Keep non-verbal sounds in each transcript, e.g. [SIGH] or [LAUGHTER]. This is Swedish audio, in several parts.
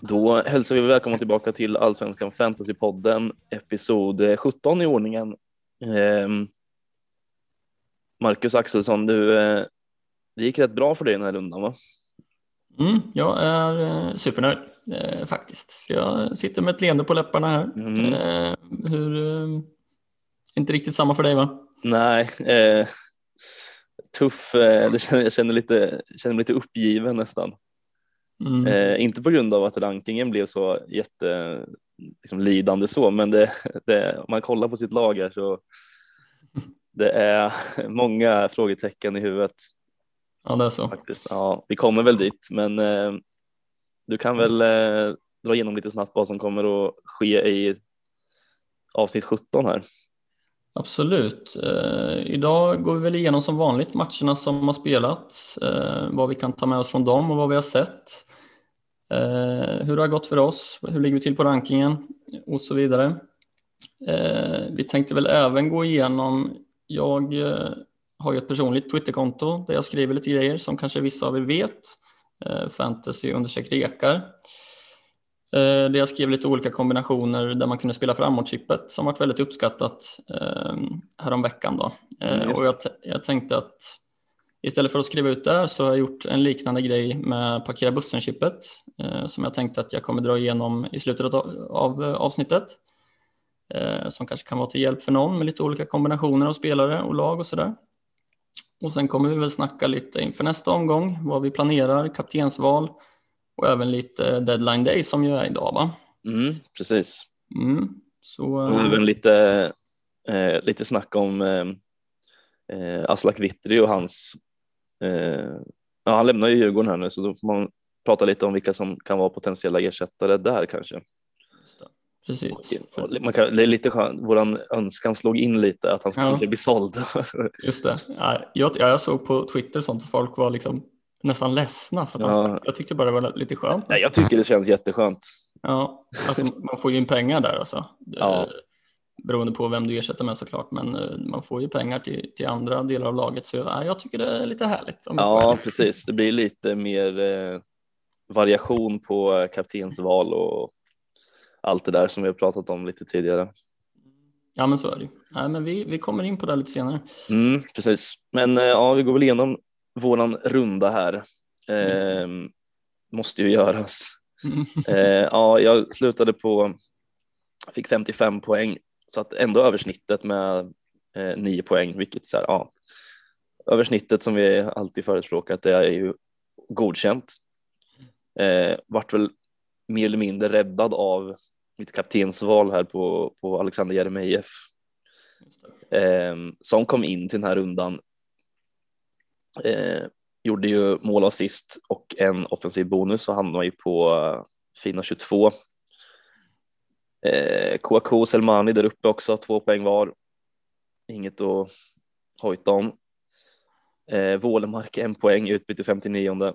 Då hälsar vi välkomna tillbaka till Allsvenskan Fantasypodden, episod 17 i ordningen. Ehm, Marcus Axelsson, du, eh, det gick rätt bra för dig den här rundan va? Mm, jag är eh, supernöjd eh, faktiskt. Så jag sitter med ett leende på läpparna här. Mm. Hur, inte riktigt samma för dig va? Nej, eh, tuff. Känner, jag känner, lite, känner mig lite uppgiven nästan. Mm. Eh, inte på grund av att rankingen blev så jätte liksom, lidande så, men det, [LAUGHS] det, om man kollar på sitt lag här så det är [LAUGHS] många frågetecken i huvudet. Ja, det är så. Faktiskt. Ja, vi kommer väl dit, men eh, du kan väl eh, dra igenom lite snabbt vad som kommer att ske i avsnitt 17 här. Absolut. Eh, idag går vi väl igenom som vanligt matcherna som har spelats, eh, vad vi kan ta med oss från dem och vad vi har sett. Eh, hur det har gått för oss, hur ligger vi till på rankingen och så vidare. Eh, vi tänkte väl även gå igenom, jag eh, har ju ett personligt Twitterkonto där jag skriver lite grejer som kanske vissa av er vet. Eh, fantasy understreck rekar. Eh, där jag skrev lite olika kombinationer där man kunde spela framåt-chippet som varit väldigt uppskattat eh, häromveckan. Då. Eh, Mm, och jag, jag tänkte att istället för att skriva ut där så har jag gjort en liknande grej med parkera bussen-chippet eh, som jag tänkte att jag kommer dra igenom i slutet av, av avsnittet. Som kanske kan vara till hjälp för någon med lite olika kombinationer av spelare och lag och sådär. Och sen kommer vi väl snacka lite inför nästa omgång, vad vi planerar, kaptensval och även lite deadline day som ju är idag va? Mm, precis. Mm. Så, Och eh, även lite, eh, lite snack om eh, eh, Aslak Vittry och hans, eh, ja, han lämnar ju Djurgården här nu så då får man prata lite om vilka som kan vara potentiella ersättare där kanske. precis. Man kan, det är lite skönt, våran önskan slog in lite att han skulle Ja. bli såld. Just det. Ja, Jag, jag såg på Twitter sånt att folk var liksom nästan ledsna för att han Ja. stack. Jag tyckte bara det var lite skönt. Nej, jag tycker det känns jätteskönt. Ja, alltså, man får ju in pengar där alltså. Ja. Eh, Beroende på vem du ersätter med såklart, men eh, man får ju pengar till, till andra delar av laget. Så ja, jag tycker det är lite härligt. Jag Ja, precis. Det blir lite mer eh, variation på kaptensval och allt det där som vi har pratat om lite tidigare. ja, men så är det. Nej, men vi, vi kommer in på det lite senare. Mm, precis. Men eh, ja, vi går väl igenom våran runda här. Eh, måste ju göras. [LAUGHS] Eh, ja, jag slutade på, fick 55 poäng, så att ändå över snittet med eh, 9 poäng, vilket så här, ja, över snittet som vi alltid förespråkat, det är ju godkänt. Eh, vart väl mer eller mindre räddad av mitt kaptensval här på, på Alexander Jeremejeff eh, som kom in till den här rundan. Eh, gjorde ju mål och assist och en offensiv bonus så hamnade ju på eh, fina 22. Eh, Kouakou och Selmani där uppe också, två poäng var. Inget att hojta om. Eh, Wålemark en poäng, utbyte 59. [LAUGHS]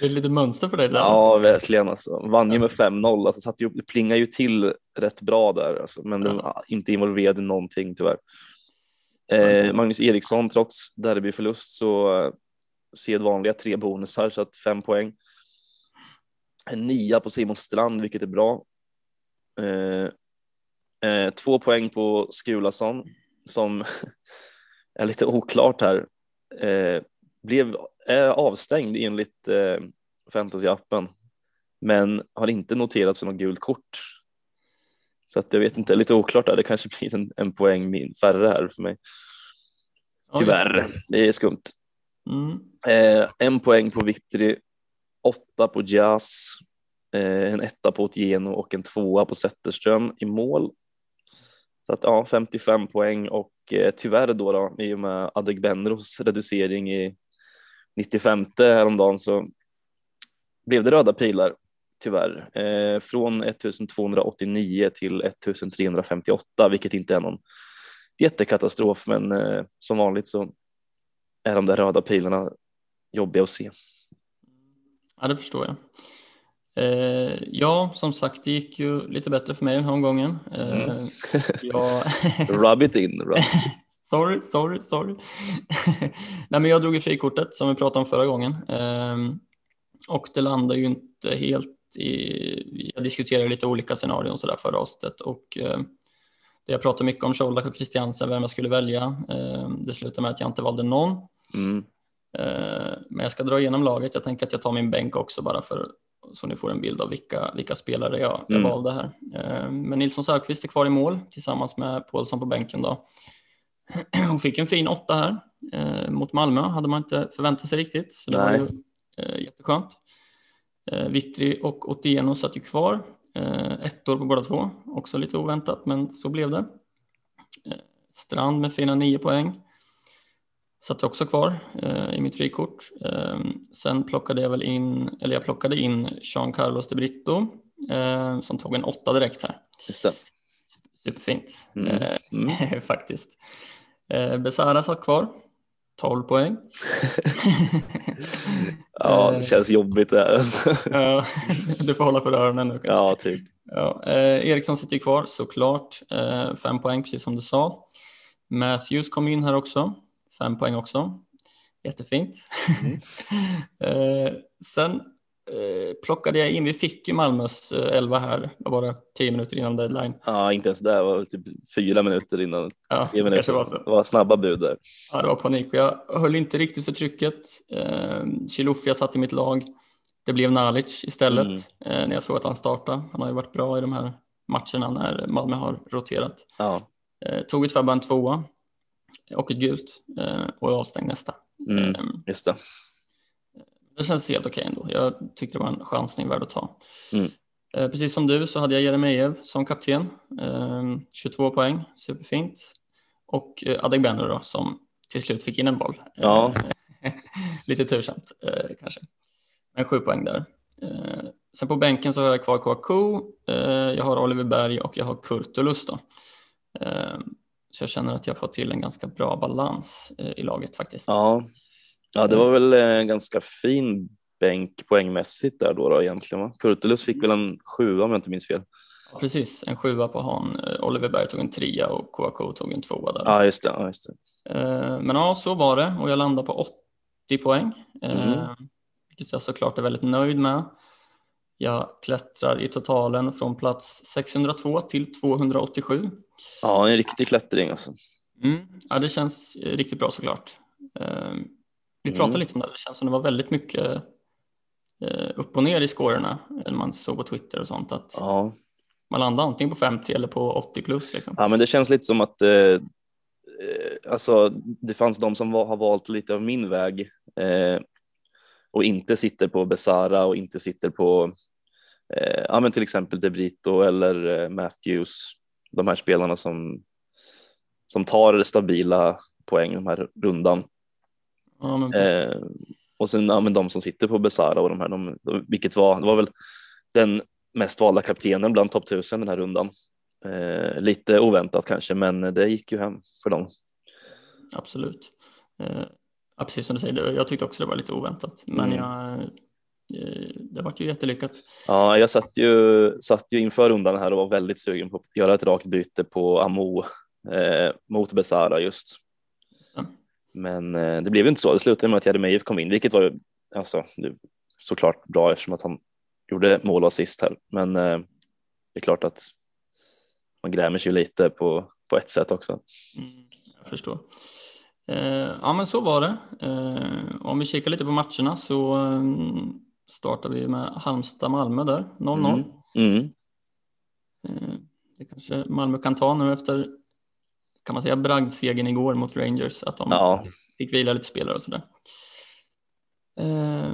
Det är lite mönster för dig där. Ja, verkligen alltså. Vann ju med 5-0, alltså satt ju, det plingar ju till rätt bra där, alltså, men den var inte involverad i någonting tyvärr. Eh, Magnus Eriksson, trots derbyförlust så eh, sedvanliga tre bonusar, så att fem poäng. En nia på Simon Strand, vilket är bra. Eh, eh, två poäng på Skulason, som [LAUGHS] är lite oklart här. Eh, blev är avstängd enligt eh, fantasy-appen, men har inte noterats för något gult kort. Så att jag vet inte, lite oklart där. Det kanske blir en, en poäng min, färre här för mig. Tyvärr, det är skumt. Mm. Eh, en poäng på Vittry, åtta på Jazz, eh, en etta på Otieno och en tvåa på Zetterström i mål. Så att ja, 55 poäng och eh, tyvärr då, då i och med Adegbenros reducering i 95 häromdagen så blev det röda pilar tyvärr eh, från 1289 till 1358 vilket inte är någon jättekatastrof men eh, som vanligt så är de där röda pilarna jobbiga att se. Ja, det förstår jag. Eh, ja, som sagt, det gick ju lite bättre för mig den här omgången. Eh, Mm. jag, [LAUGHS] Rub it in. Rub. [LAUGHS] sorry, sorry, sorry. [LAUGHS] Nej, men jag drog i frikortet som vi pratade om förra gången. Ehm, och det landar ju inte helt i, jag diskuterade lite olika scenarion så där förra avsnittet och eh, det jag pratade mycket om Colak och Christiansen, vem jag skulle välja. Eh, det slutade med att jag inte valde någon. Mm. Eh, men jag ska dra igenom laget. Jag tänker att jag tar min bänk också bara för så ni får en bild av vilka, vilka spelare jag, jag Mm. valde här. Eh, Men Nilsson Söderqvist är kvar i mål tillsammans med Paulsson på bänken då. [CLEARS THROAT] Hon fick en fin åtta här eh, mot Malmö, hade man inte förväntat sig riktigt. Så det var Nej. ju eh, jätteskönt. Eh, Vittri och Otieno satt ju kvar. Eh, ettor på båda två, också lite oväntat, men så blev det. Eh, Strand med fina nio poäng. Satt också kvar i mitt frikort. Sen plockade jag väl in, eller jag plockade in Jean Carlos de Brito som tog en åtta direkt här. Just det. Superfint Mm. Mm. [LAUGHS] faktiskt. Eh, Besara satt kvar, 12 poäng. [LAUGHS] Ja, det känns jobbigt det här. [LAUGHS] Ja, du får hålla för öronen nu. kanske. Ja, typ. Ja, eh, Eriksson sitter kvar såklart, eh, fem poäng precis som du sa. Matthews kom in här också, fem poäng också. Jättefint. [LAUGHS] eh, sen eh, plockade jag in, vi fick ju Malmös eh, elva här, vad var det, tio minuter innan deadline. Ja, inte ens där. Det var typ fyra minuter innan. Ja, Tio det minuter. var. Det var snabba bud där. Ja, det var panik och jag höll inte riktigt för trycket. Eh, Chilufya satt i mitt lag. Det blev Nalic istället Mm. eh, när jag såg att han startade. Han har ju varit bra i de här matcherna när Malmö har roterat. Ja. Eh, tog ett bara en tvåa och ett gult eh, och avstängd nästa. Mm, Eh, just det. Det känns helt okej ändå. Jag tyckte det var en chansning värd att ta. Mm. Eh, precis som du så hade jag Jeremejeff som kapten. Eh, 22 poäng, superfint. Och eh, Adegbenro då som till slut fick in en boll. Ja. Eh, [LAUGHS] Lite tursamt kanske. Men sju poäng där. Sen på bänken så har jag kvar Kouakou, jag har Oliver Berg och jag har Kurtulus då. Eh, så jag känner att jag får till en ganska bra balans i laget faktiskt. Ja. Ja, det var väl en ganska fin bänk poängmässigt där då, då egentligen. Va? Kurtulus fick väl en sjua om jag inte minns fel. Precis, en sjua på han. Eh, Oliver Berg tog en trea och Kouakou tog en tvåa där. Ja, just det. Ja, just det. Eh, Men ja, så var det och jag landade på 80 poäng. eh, Mm. Vilket jag såklart är väldigt nöjd med. Jag klättrar i totalen från plats 602 till 287. ja en riktig klättring alltså. Mm. Ja, det känns eh, riktigt bra såklart. Vi Mm. pratade lite om det, det känns som det var väldigt mycket eh, upp och ner i scorerna man såg på Twitter och sånt. Att Ja. man landade antingen på 50 eller på 80 plus. Liksom. ja, men det känns lite som att eh, eh, alltså, det fanns de som var, har valt lite av min väg eh, och inte sitter på Besara och inte sitter på eh, ja, men till exempel De Brito eller eh, Matthews. De här spelarna som, som tar stabila poäng den här rundan. Ja. Eh, och sen ja, men de som sitter på Besara och de här, de, de, vilket var, det var väl den mest valda kaptenen bland topp 1000 den här rundan. Eh, lite oväntat kanske, men det gick ju hem för dem. Absolut. Eh, ja, precis som du säger, jag tyckte också det var lite oväntat. Men Mm. jag, eh, det var ju jättelyckat. Ja, jag satt ju, satt ju inför rundan här och var väldigt sugen på att göra ett rakt byte på Amo eh, mot Besara just. Men eh, det blev ju inte så. Det slutade med att Jeremejeff kom in, vilket var alltså, såklart bra eftersom att han gjorde mål och assist här. Men eh, det är klart att man grämer sig lite på, på ett sätt också. Mm, jag förstår. Eh, ja, men så var det. Eh, om vi kikar lite på matcherna så eh, startar vi med Halmstad-Malmö där, 0-0. Mm. Mm. Eh, det kanske Malmö kan ta nu efter, kan man säga, bragdsegern igår mot Rangers, att de Ja, fick vila lite spelare och sådär. Eh,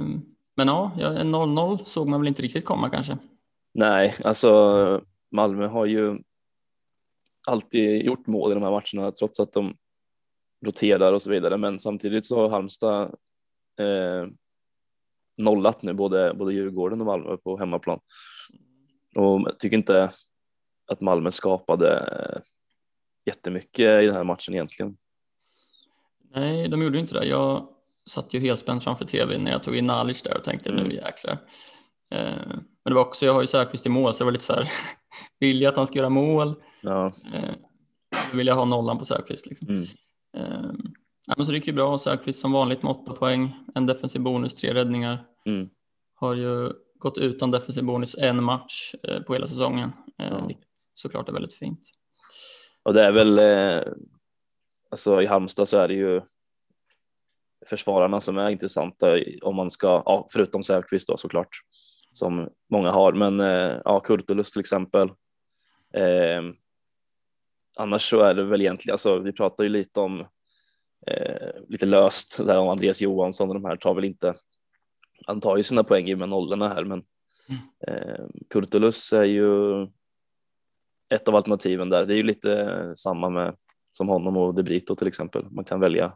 men ja, ja, en 0-0 såg man väl inte riktigt komma kanske. nej, alltså Malmö har ju alltid gjort mål i de här matcherna trots att de roterar och så vidare. Men samtidigt så har Halmstad eh, nollat nu både, både Djurgården och Malmö på hemmaplan. Och jag tycker inte att Malmö skapade jättemycket i den här matchen egentligen. Nej, de gjorde ju inte det. Jag satt ju helt spänd framför tv när jag tog in Nalic där och tänkte Mm. nu jäklar. Eh, men det var också, jag har ju Söderqvist i mål så det var lite så här, [LAUGHS] vill jag att han ska göra mål? Ja, Eh, vill jag ha nollan på Söderqvist liksom. mm. Eh, men så det gick ju bra. Säfqvist som vanligt med åtta poäng, en defensiv bonus, tre räddningar. Mm. Har ju gått utan defensiv bonus en match eh, på hela säsongen, Ja. vilket såklart är väldigt fint. Och det är väl, eh, alltså i Halmstad så är det ju försvararna som är intressanta om man ska, ja, förutom Säfqvist då såklart, som många har, men eh, ja, Kurtulus till exempel. Eh, annars så är det väl egentligen, alltså vi pratar ju lite om eh, lite löst där om Andreas Johansson och de här tar väl inte, han tar ju sina poäng i med nollorna här, men eh, Kurtulus är ju ett av alternativen där. Det är ju lite samma med som honom och De Brito till exempel. Man kan välja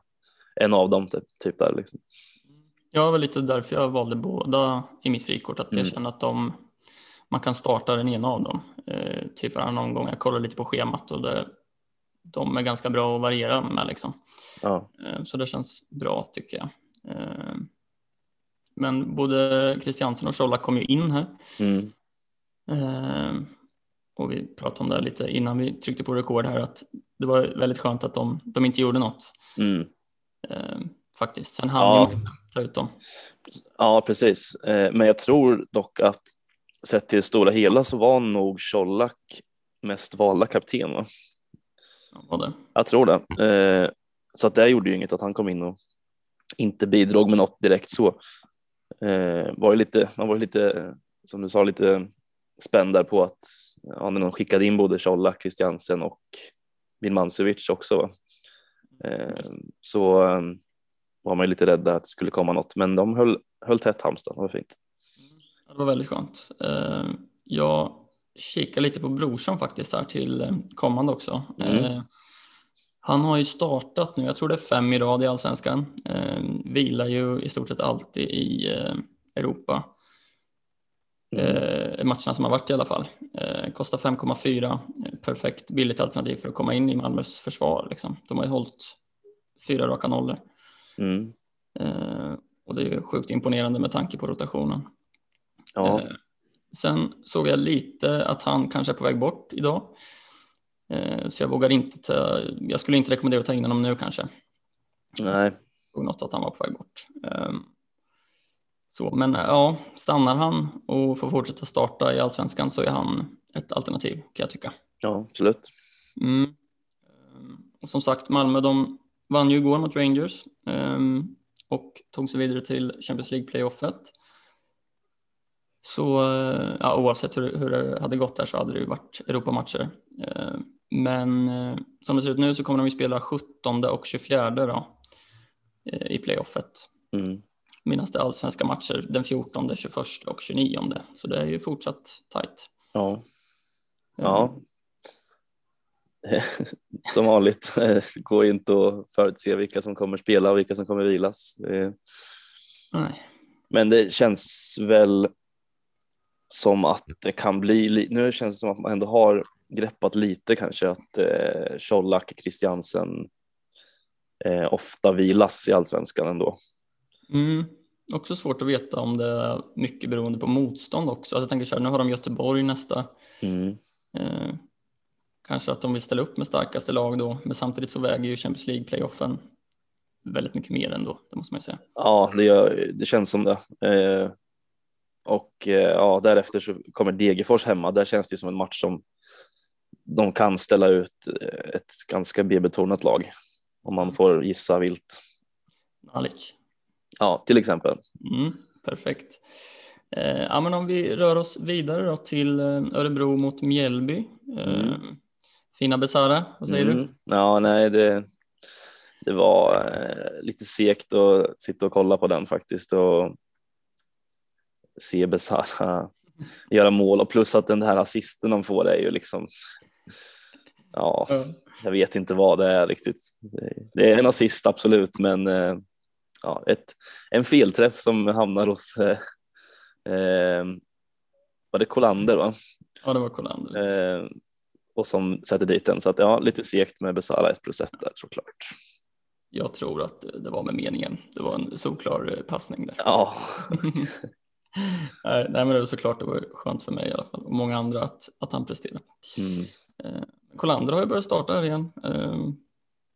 en av dem typ, typ där. Liksom. Jag var väl lite därför jag valde båda i mitt frikort, att jag Mm. känner att de, man kan starta den ena av dem. Eh, typ varannan omgång. Jag kollar lite på schemat och det, de är ganska bra att variera med liksom. Ja, Eh, Så det känns bra tycker jag. Eh, Men både Christiansen och Scholla kom ju in här. mm, Eh, Och vi pratade om det lite innan vi tryckte på rekord här att det var väldigt skönt att de, de inte gjorde något. mm. eh, Faktiskt. Sen hann Ja. ta ut dem. ja precis. Eh, Men jag tror dock att sett till det stora hela så var nog Colak mest valda kapten. Va? Ja, det. Jag tror det. Eh, Så att det gjorde ju inget att han kom in och inte bidrog med något direkt så. Eh, Var ju lite, man var lite, som du sa, lite spänd där på att ja, när de skickade in både Colak, Christiansen och Birmancevic också. Va? Eh, Så eh, var man ju lite rädda att det skulle komma något, men de höll, höll tätt Halmstad, det var fint. Ja, Det var väldigt skönt. Eh, Jag kikar lite på brorsan faktiskt här till kommande också. Mm. Han har ju startat nu, jag tror det är fem i rad i allsvenskan. Vilar ju i stort sett alltid i Europa. Eh, matcherna som har varit i alla fall. Eh, kostar 5,4. Eh, Perfekt billigt alternativ för att komma in i Malmös försvar. Liksom. De har ju hållit fyra raka nollor. Mm. Eh, och det är ju sjukt imponerande med tanke på rotationen. Ja, Eh, Sen såg jag lite att han kanske är på väg bort idag. Eh, Så jag vågar inte ta, jag skulle inte rekommendera att ta in honom nu kanske. nej, Såg något att han var på väg bort. Ehm, Så, men eh, ja, stannar han och får fortsätta starta i allsvenskan så är han ett alternativ kan jag tycka. ja absolut. Mm. Ehm, Och som sagt, Malmö de vann ju igår mot Rangers ehm, och tog sig vidare till Champions League playoffet. Så eh, ja, oavsett hur, hur det hade gått där så hade det ju varit Europamatcher. Ehm, Men eh, som det ser ut nu så kommer de ju spela 17 och 24 då, eh, i playoffet. Mm. Medan det är allsvenska matcher den 14, 21 och 29. Så det är ju fortsatt tajt. Ja, ja. [LAUGHS] Som vanligt det går ju inte att förutse vilka som kommer spela och vilka som kommer vilas. Nej. Men det känns väl som att det kan bli, li- nu känns det som att man ändå har greppat lite kanske att eh, Colak, Christiansen eh, ofta vilas i allsvenskan ändå. Mm. Också svårt att veta om det är mycket beroende på motstånd också. Alltså jag tänker så här, nu har de Göteborg nästa. Mm. Eh, kanske att de vill ställa upp med starkaste lag då, men samtidigt så väger ju Champions League playoffen väldigt mycket mer ändå, det måste man ju säga. Ja, det, gör, det känns som det. Eh, och eh, ja, därefter så kommer Degerfors hemma. Där känns det som en match som de kan ställa ut ett ganska B-betonat lag om man får gissa vilt. Nalic. Ja, till exempel. Mm, perfekt. Eh, ja, men om vi rör oss vidare då till eh, Örebro mot Mjällby. Eh, Mm. Fina Besara, vad säger du? Mm. Ja, nej, det, det var eh, lite segt att sitta och kolla på den faktiskt och se Besara [LAUGHS] göra mål och plus att den här assisten de får är ju liksom ja, jag vet inte vad det är riktigt. Det- Det är en assist absolut, men eh, ja, ett, en felträff som hamnar hos eh, eh, var det Kolander va? Ja, det var Kolander. Eh, och som sätter dit den. Så att ja, lite segt med Besara 1 plus 1 där såklart. Jag tror att det var med meningen. Det var en solklar eh, passning där. Ja, [LAUGHS] nej, nej, men det var såklart det var skönt för mig i alla fall och många andra att, att han presterade. mm. Eh, Kolander har ju börjat starta här igen. Eh,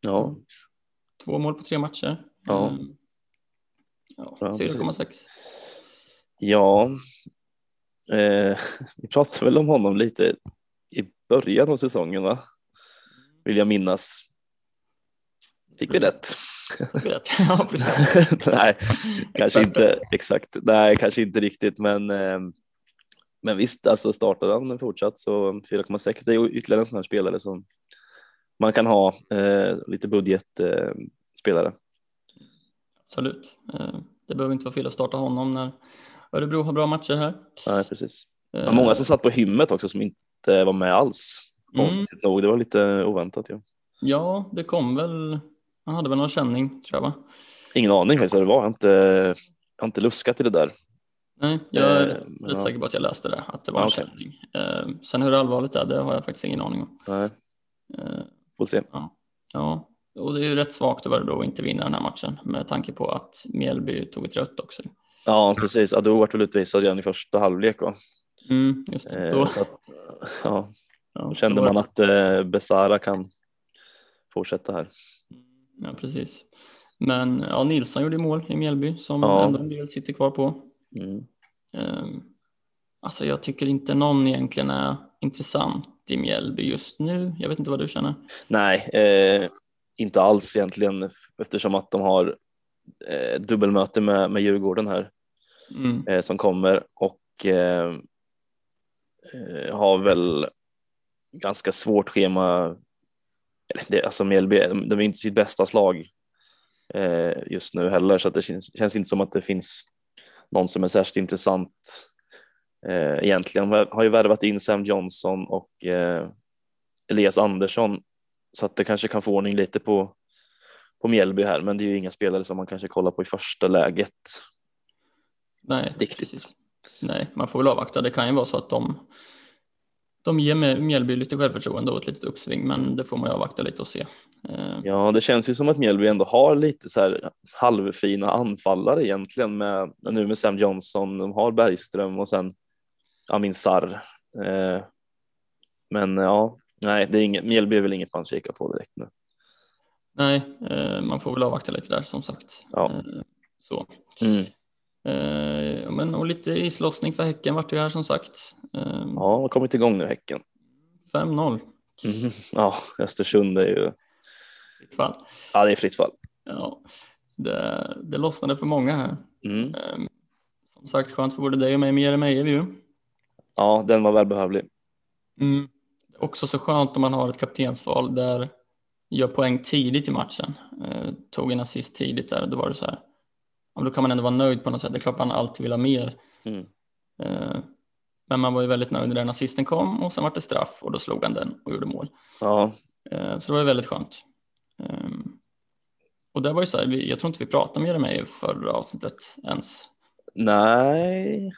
ja, två mål på tre matcher. Ja. Ja, Ja, precis. 4,6. Ja, eh, [LAUGHS] vi pratade väl om honom lite i början av säsongen va? Vill jag minnas. Fick vi rätt? Ja, [LAUGHS] precis. Nej, kanske inte exakt. Nej, kanske inte riktigt, men eh, men visst, alltså startar han fortsatt så 4,6 det är ytterligare en sån här spelare som man kan ha eh, lite budgetspelare. Eh. Absolut. Eh, Det behöver inte vara fel att starta honom när Örebro har bra matcher här. Nej, precis. Det Eh, var många som satt på hymmet också som inte var med alls. Mm. Konstigt nog, det var lite oväntat. Ja. Ja, det kom väl. Han hade väl någon känning tror jag va? Ingen aning faktiskt vad det var. Jag har inte, jag har inte luskat i det där. Nej, jag är Eh, rätt ja. säker på att jag läste det, att det var Ja, en okej. känning. Eh, Sen hur allvarligt det är, det har jag faktiskt ingen aning om. Nej, Eh, får se. Ja, och det är ju rätt svagt av Örebro att inte vinna den här matchen med tanke på att Mjällby tog ett rött också. Ja, precis. Ado vart väl utvisad redan i första halvlek. Va? Mm, just det. Eh, Då, så att, ja, ja, då kände då man att eh, Besara kan fortsätta här. Ja, precis. Men ja, Nilsson gjorde mål i Mjällby som Ja. ändå en del sitter kvar på. Mm. Um, alltså jag tycker inte någon egentligen är intressant i Mjällby just nu. Jag vet inte vad du känner. Nej, eh, inte alls egentligen eftersom att de har eh, dubbelmöte med, med Djurgården här Mm. eh, som kommer och eh, eh, har väl ganska svårt schema. Det, alltså Mjällby, de de är inte sitt bästa slag eh, just nu heller så att det känns, känns inte som att det finns någon som är särskilt intressant eh, egentligen. De har ju värvat in Sam Johnson och Elias Andersson så att det kanske kan få ordning lite på på Mjällby här, men det är ju inga spelare som man kanske kollar på i första läget. Nej, Riktigt. precis. Nej, man får väl avvakta. Det kan ju vara så att de, de ger Mjällby lite självförtroende och ett litet uppsving, men det får man ju avvakta lite och se. Eh, Ja, det känns ju som att Mjällby ändå har lite så här halvfina anfallare egentligen med nu med Sam Johnson. De har Bergström och sen Amin Sarr. Eh, men ja, nej, det är inget, Mjällby är väl inget man kikar på direkt nu. Nej, eh, man får väl avvakta lite där som sagt. Ja. Eh, så. Mm. Eh, men och lite islossning för Häcken vart det här som sagt. Ja, har kommit igång nu Häcken. 5-0 Mm. Ja, Östersund är ju, ett fall. ja det är fritt fall. Ja, det, det lossnade för många här. Mm. Som sagt, skönt för både dig och mig med Jeremejeff ju. Ja, den var välbehövlig. Mm. Också så skönt om man har ett kaptensval där gör poäng tidigt i matchen. Eh, tog en assist tidigt där, då var det så här. Ja, då kan man ändå vara nöjd på något sätt. Det är klart man alltid vill ha mer. Mm. Eh, men man var ju väldigt nöjd när den assisten kom och sen var det straff och då slog han den och gjorde mål. Ja, Eh, så det var ju väldigt skönt. Eh, och det var ju så här, jag tror inte vi pratade med mig förra avsnittet ens. nej,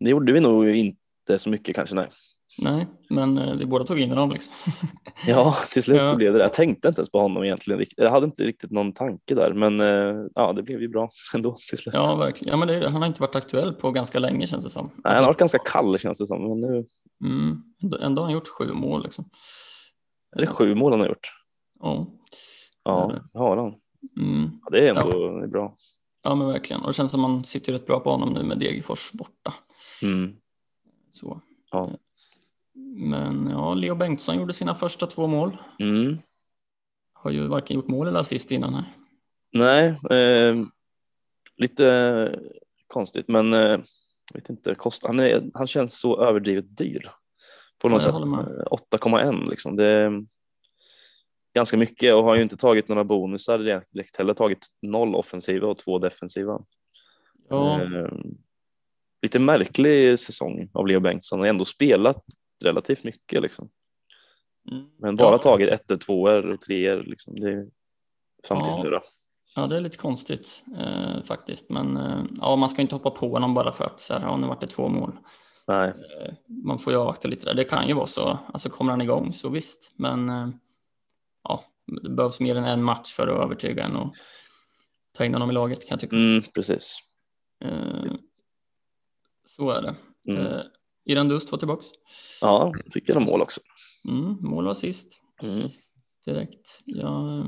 det gjorde vi nog inte så mycket kanske. Nej. Nej, men eh, vi båda tog in honom liksom. [LAUGHS] Ja, till slut Ja. så blev det det. Jag tänkte inte ens på honom egentligen. Jag hade inte riktigt någon tanke där, men eh, ja, det blev ju bra [LAUGHS] ändå till slut. Ja, verkligen. Ja, men det, han har inte varit aktuell på ganska länge känns det som. Nej, han har varit ganska kall känns det som, men nu Mm, ändå, har han gjort sju mål liksom. är det sju mål han har gjort. Ja, Ja, Ja. det har han. mm, Ja, det är ändå det är bra. ja men verkligen. Och det känns som man sitter rätt bra på honom nu med Degerfors borta. Mm. Så. Ja. Men ja, Leo Bengtsson gjorde sina första två mål. Mm. Har ju varken gjort mål eller assist innan här. Nej, eh, lite konstigt, men eh, vet inte, kost, han, är, han känns så överdrivet dyr på något Ja, sätt. håller med. Eh, 8,1 liksom. Det är ganska mycket och har ju inte tagit några bonusar direkt heller, tagit noll offensiva och två defensiva. Ja, Eh, lite märklig säsong av Leo Bengtsson, har ändå spelat relativt mycket liksom. mm, Men bara ja, tagit ettor, tvåor och treor liksom. Det är fram tills Ja. nu då. ja, det är lite konstigt eh, faktiskt. Men eh, ja, man ska inte hoppa på honom bara för att så här, ja, nu vart det två mål. Nej, Eh, man får ju avvakta lite där. Det kan ju vara så. Alltså kommer han igång så visst. Men eh, ja, det behövs mer än en match för att övertyga en och ta in honom i laget kan jag tycka. mm, precis. Eh, så är det. Mm. Iran Dust var tillbaks. Ja, fick göra mål också. Mm, mål var sist Mm. direkt. Jag, eh,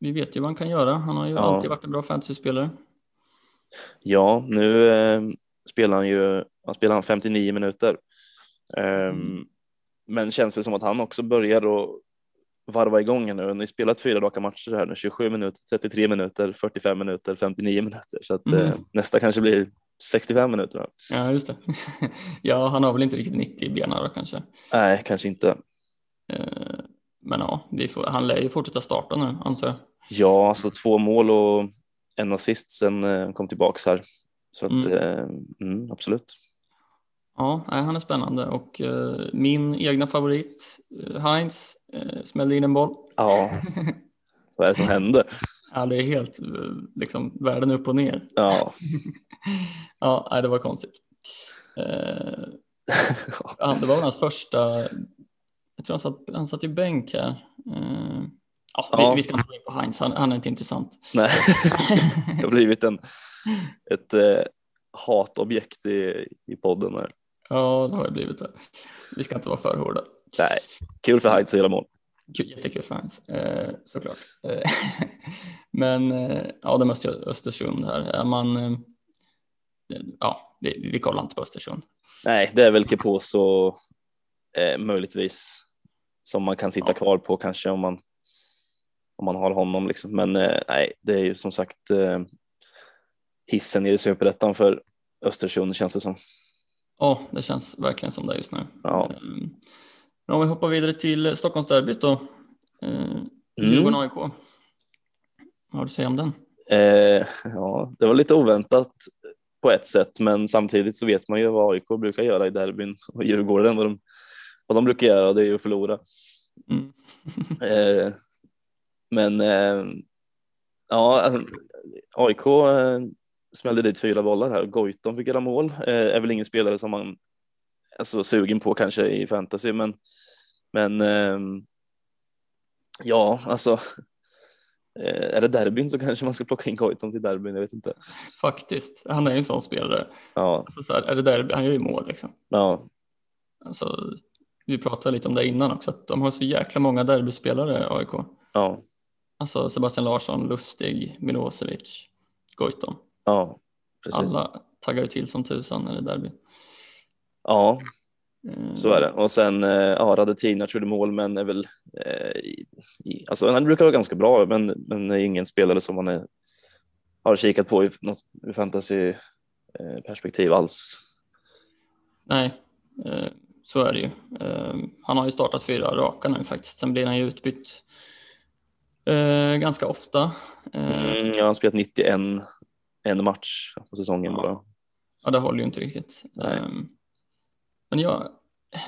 vi vet ju vad han kan göra. Han har ju Ja. alltid varit en bra fantasyspelare. Ja, nu eh, spelar han ju han spelar han 59 minuter. Ehm, Mm. Men känns väl som att han också börjar att varva igång här nu. Han har ju spelat fyra raka matcher här nu, 27 minuter, 33 minuter, 45 minuter, 59 minuter. Så att Mm. eh, nästa kanske blir 65 minuter. Ja, just det. [LAUGHS] ja, han har väl inte riktigt 90 i benen då kanske. Nej, kanske inte. Eh, Men ja, får, han lär ju fortsätta starta nu antar jag. Ja, alltså två mål och en assist sen eh, han kom tillbaks här. Så att, Mm. eh, mm, absolut. Ja, han är spännande och min egna favorit Heinz smällde in en boll. Ja, [LAUGHS] vad är det som händer? Ja, det är helt eh, liksom världen upp och ner. Ja, [LAUGHS] Ja, det var konstigt. Eh, det var väl hans första, jag tror han satt, han satt i bänk här. Eh, ja, Ja. Vi, vi ska inte gå in på Heinz, han, han är inte intressant. nej, [LAUGHS] det har blivit en, ett eh, hatobjekt i, i podden. Här. Ja, det har det blivit det. Vi ska inte vara för hårda. Nej, kul för Heights att göra mål. Kul, jättekul Heinz, eh, såklart. Eh, [LAUGHS] men eh, ja, det måste Östersund här. Är man, eh, ja, vi, vi kollar inte på Östersund. Nej, det är väl Keposo eh, möjligtvis som man kan sitta Ja. kvar på kanske om man om man har honom liksom. Men eh, nej, det är ju som sagt eh, hissen i superettan för Östersund känns det som. Ja, det känns verkligen som det just nu. Ja. Eh, Men om vi hoppar vidare till Stockholmsderbyt då. Eh, Mm. Djurgården-AIK. Vad har du att säga om den? Eh, ja, det var lite oväntat på ett sätt, men samtidigt så vet man ju vad AIK brukar göra i derbyn och Djurgården vad de, vad de brukar göra, det är ju att förlora. Mm. [LAUGHS] Eh, men eh, ja, alltså, AIK eh, smällde dit fyra bollar här. Goitom fick göra mål. Eh, är väl ingen spelare som man är så sugen på kanske i fantasy, men, men eh, ja, alltså eh, är det derbyn så kanske man ska plocka in Goitom till derbyn, jag vet inte. Faktiskt, han är ju en sån spelare. Ja, Alltså, så här, är det derby, han gör ju mål liksom. ja, Alltså, vi pratade lite om det innan också, att de har så jäkla många derbyspelare AIK. ja, Alltså Sebastian Larsson, Lustig, Milosevic, Goitom. ja, precis. Alla taggar ju till som tusan när det är derby. Ja, Eh, Så är det. Och sen eh, ja, Radetinac gjorde mål men är väl eh, i, alltså han brukar vara ganska bra men, men är ingen spelare som man är, har kikat på i något i fantasy eh, alls. Nej, eh, så är det ju. Eh, han har ju startat fyra raka nu faktiskt. Sen blir han ju utbytt ganska ofta. Mm, jag har spelat 91 en match på säsongen Ja. bara. Ja, det håller ju inte riktigt. Nej. Eh, men jag,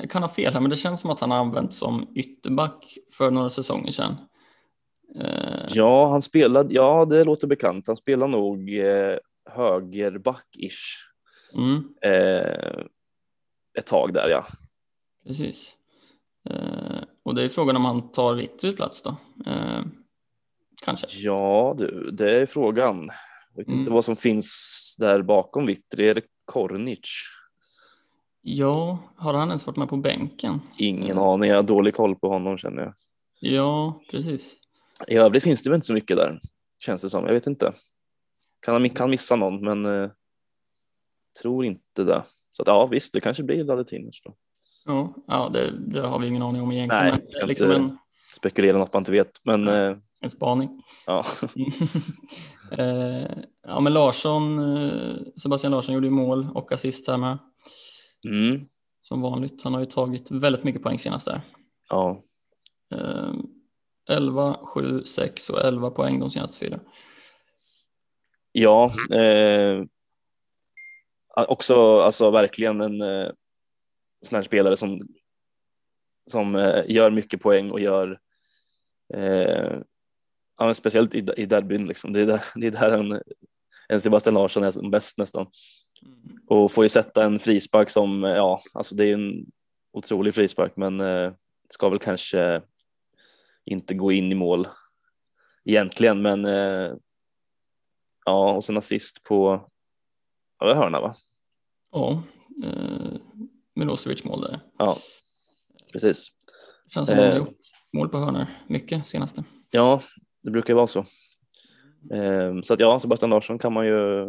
jag kan ha fel här, men det känns som att han har använts som ytterback för några säsonger sedan. Eh, Ja, han spelade, ja det låter bekant. Han spelar nog eh, högerback-ish mm, eh, ett tag där ja. precis. Eh, och det är frågan om han tar Vittry's plats då. Eh, kanske. Ja du, det är frågan. Jag vet inte Mm. vad som finns där bakom Vittry. Är det Kornic? Ja, har han ens varit med på bänken? Ingen aning, jag har dålig koll på honom känner jag. Ja, precis. I övrigt finns det väl inte så mycket där, känns det som. Jag vet inte. Kan, han- kan missa någon, men eh, tror inte det. Så att, ja, visst, det kanske blir Ladetinic då. Ja, ja det, det har vi ingen aning om egentligen. Nej, men kan liksom inte- en, Spekulera något man inte vet, men eh, en spaning. ja. [LAUGHS] eh, ja, men Larsson, eh, Sebastian Larsson gjorde ju mål och assist här med. Mm, Som vanligt. Han har ju tagit väldigt mycket poäng senast där. ja. Eh, 11, 7, 6 och 11 poäng de senaste fyra. Ja, eh, också alltså verkligen en eh, sån här spelare som, som eh, gör mycket poäng och gör eh, ja, speciellt i, i derbyn liksom. Det är där, det är där en, en Sebastian Larsson är som bäst nästan. Och får ju sätta en frispark som ja, alltså det är en otrolig frispark, men eh, ska väl kanske inte gå in i mål egentligen, men eh, ja, och sen assist på ja, det hörna va? Ja, eh, Milosevic mål där. Ja, precis. Känns som att Eh. gjort mål på hörnor mycket senaste. Ja, det brukar ju vara så. Eh, så att ja, Sebastian Larsson kan man ju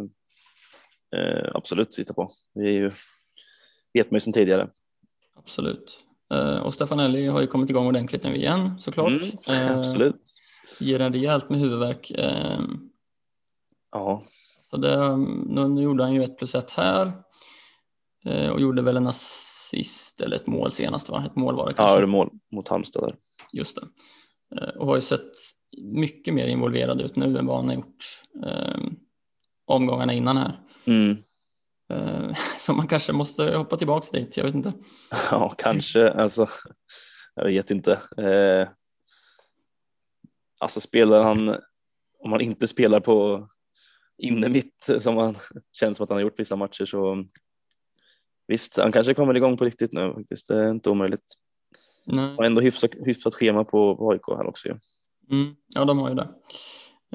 eh, absolut sitta på. Det är ju, vet man ju sedan tidigare. Absolut. Eh, och Stefanelli har ju kommit igång ordentligt nu igen såklart. Mm, Eh, absolut. Ger en rejält med huvudvärk. Eh, Ja, Så det, nu, nu gjorde han ju ett plus ett här eh, och gjorde väl en assist eller ett mål senast va? Ett mål var det kanske. ja det mål mot Halmstad där. Just det. Och har ju sett mycket mer involverad ut nu än vad han har gjort eh, omgångarna innan här. Mm. Eh, [LAUGHS] så man kanske måste hoppa tillbaks dit, jag vet inte. [LAUGHS] Ja, kanske. Alltså, jag vet inte. Eh, alltså spelar han, om han inte spelar på inne mitt som han [LAUGHS] känns som att han har gjort vissa matcher så visst, han kanske kommer igång på riktigt nu faktiskt. Det är inte omöjligt. Nej. Och ändå hyfsat, hyfsat schema på, på AIK här också ju. Mm, ja, de har ju det.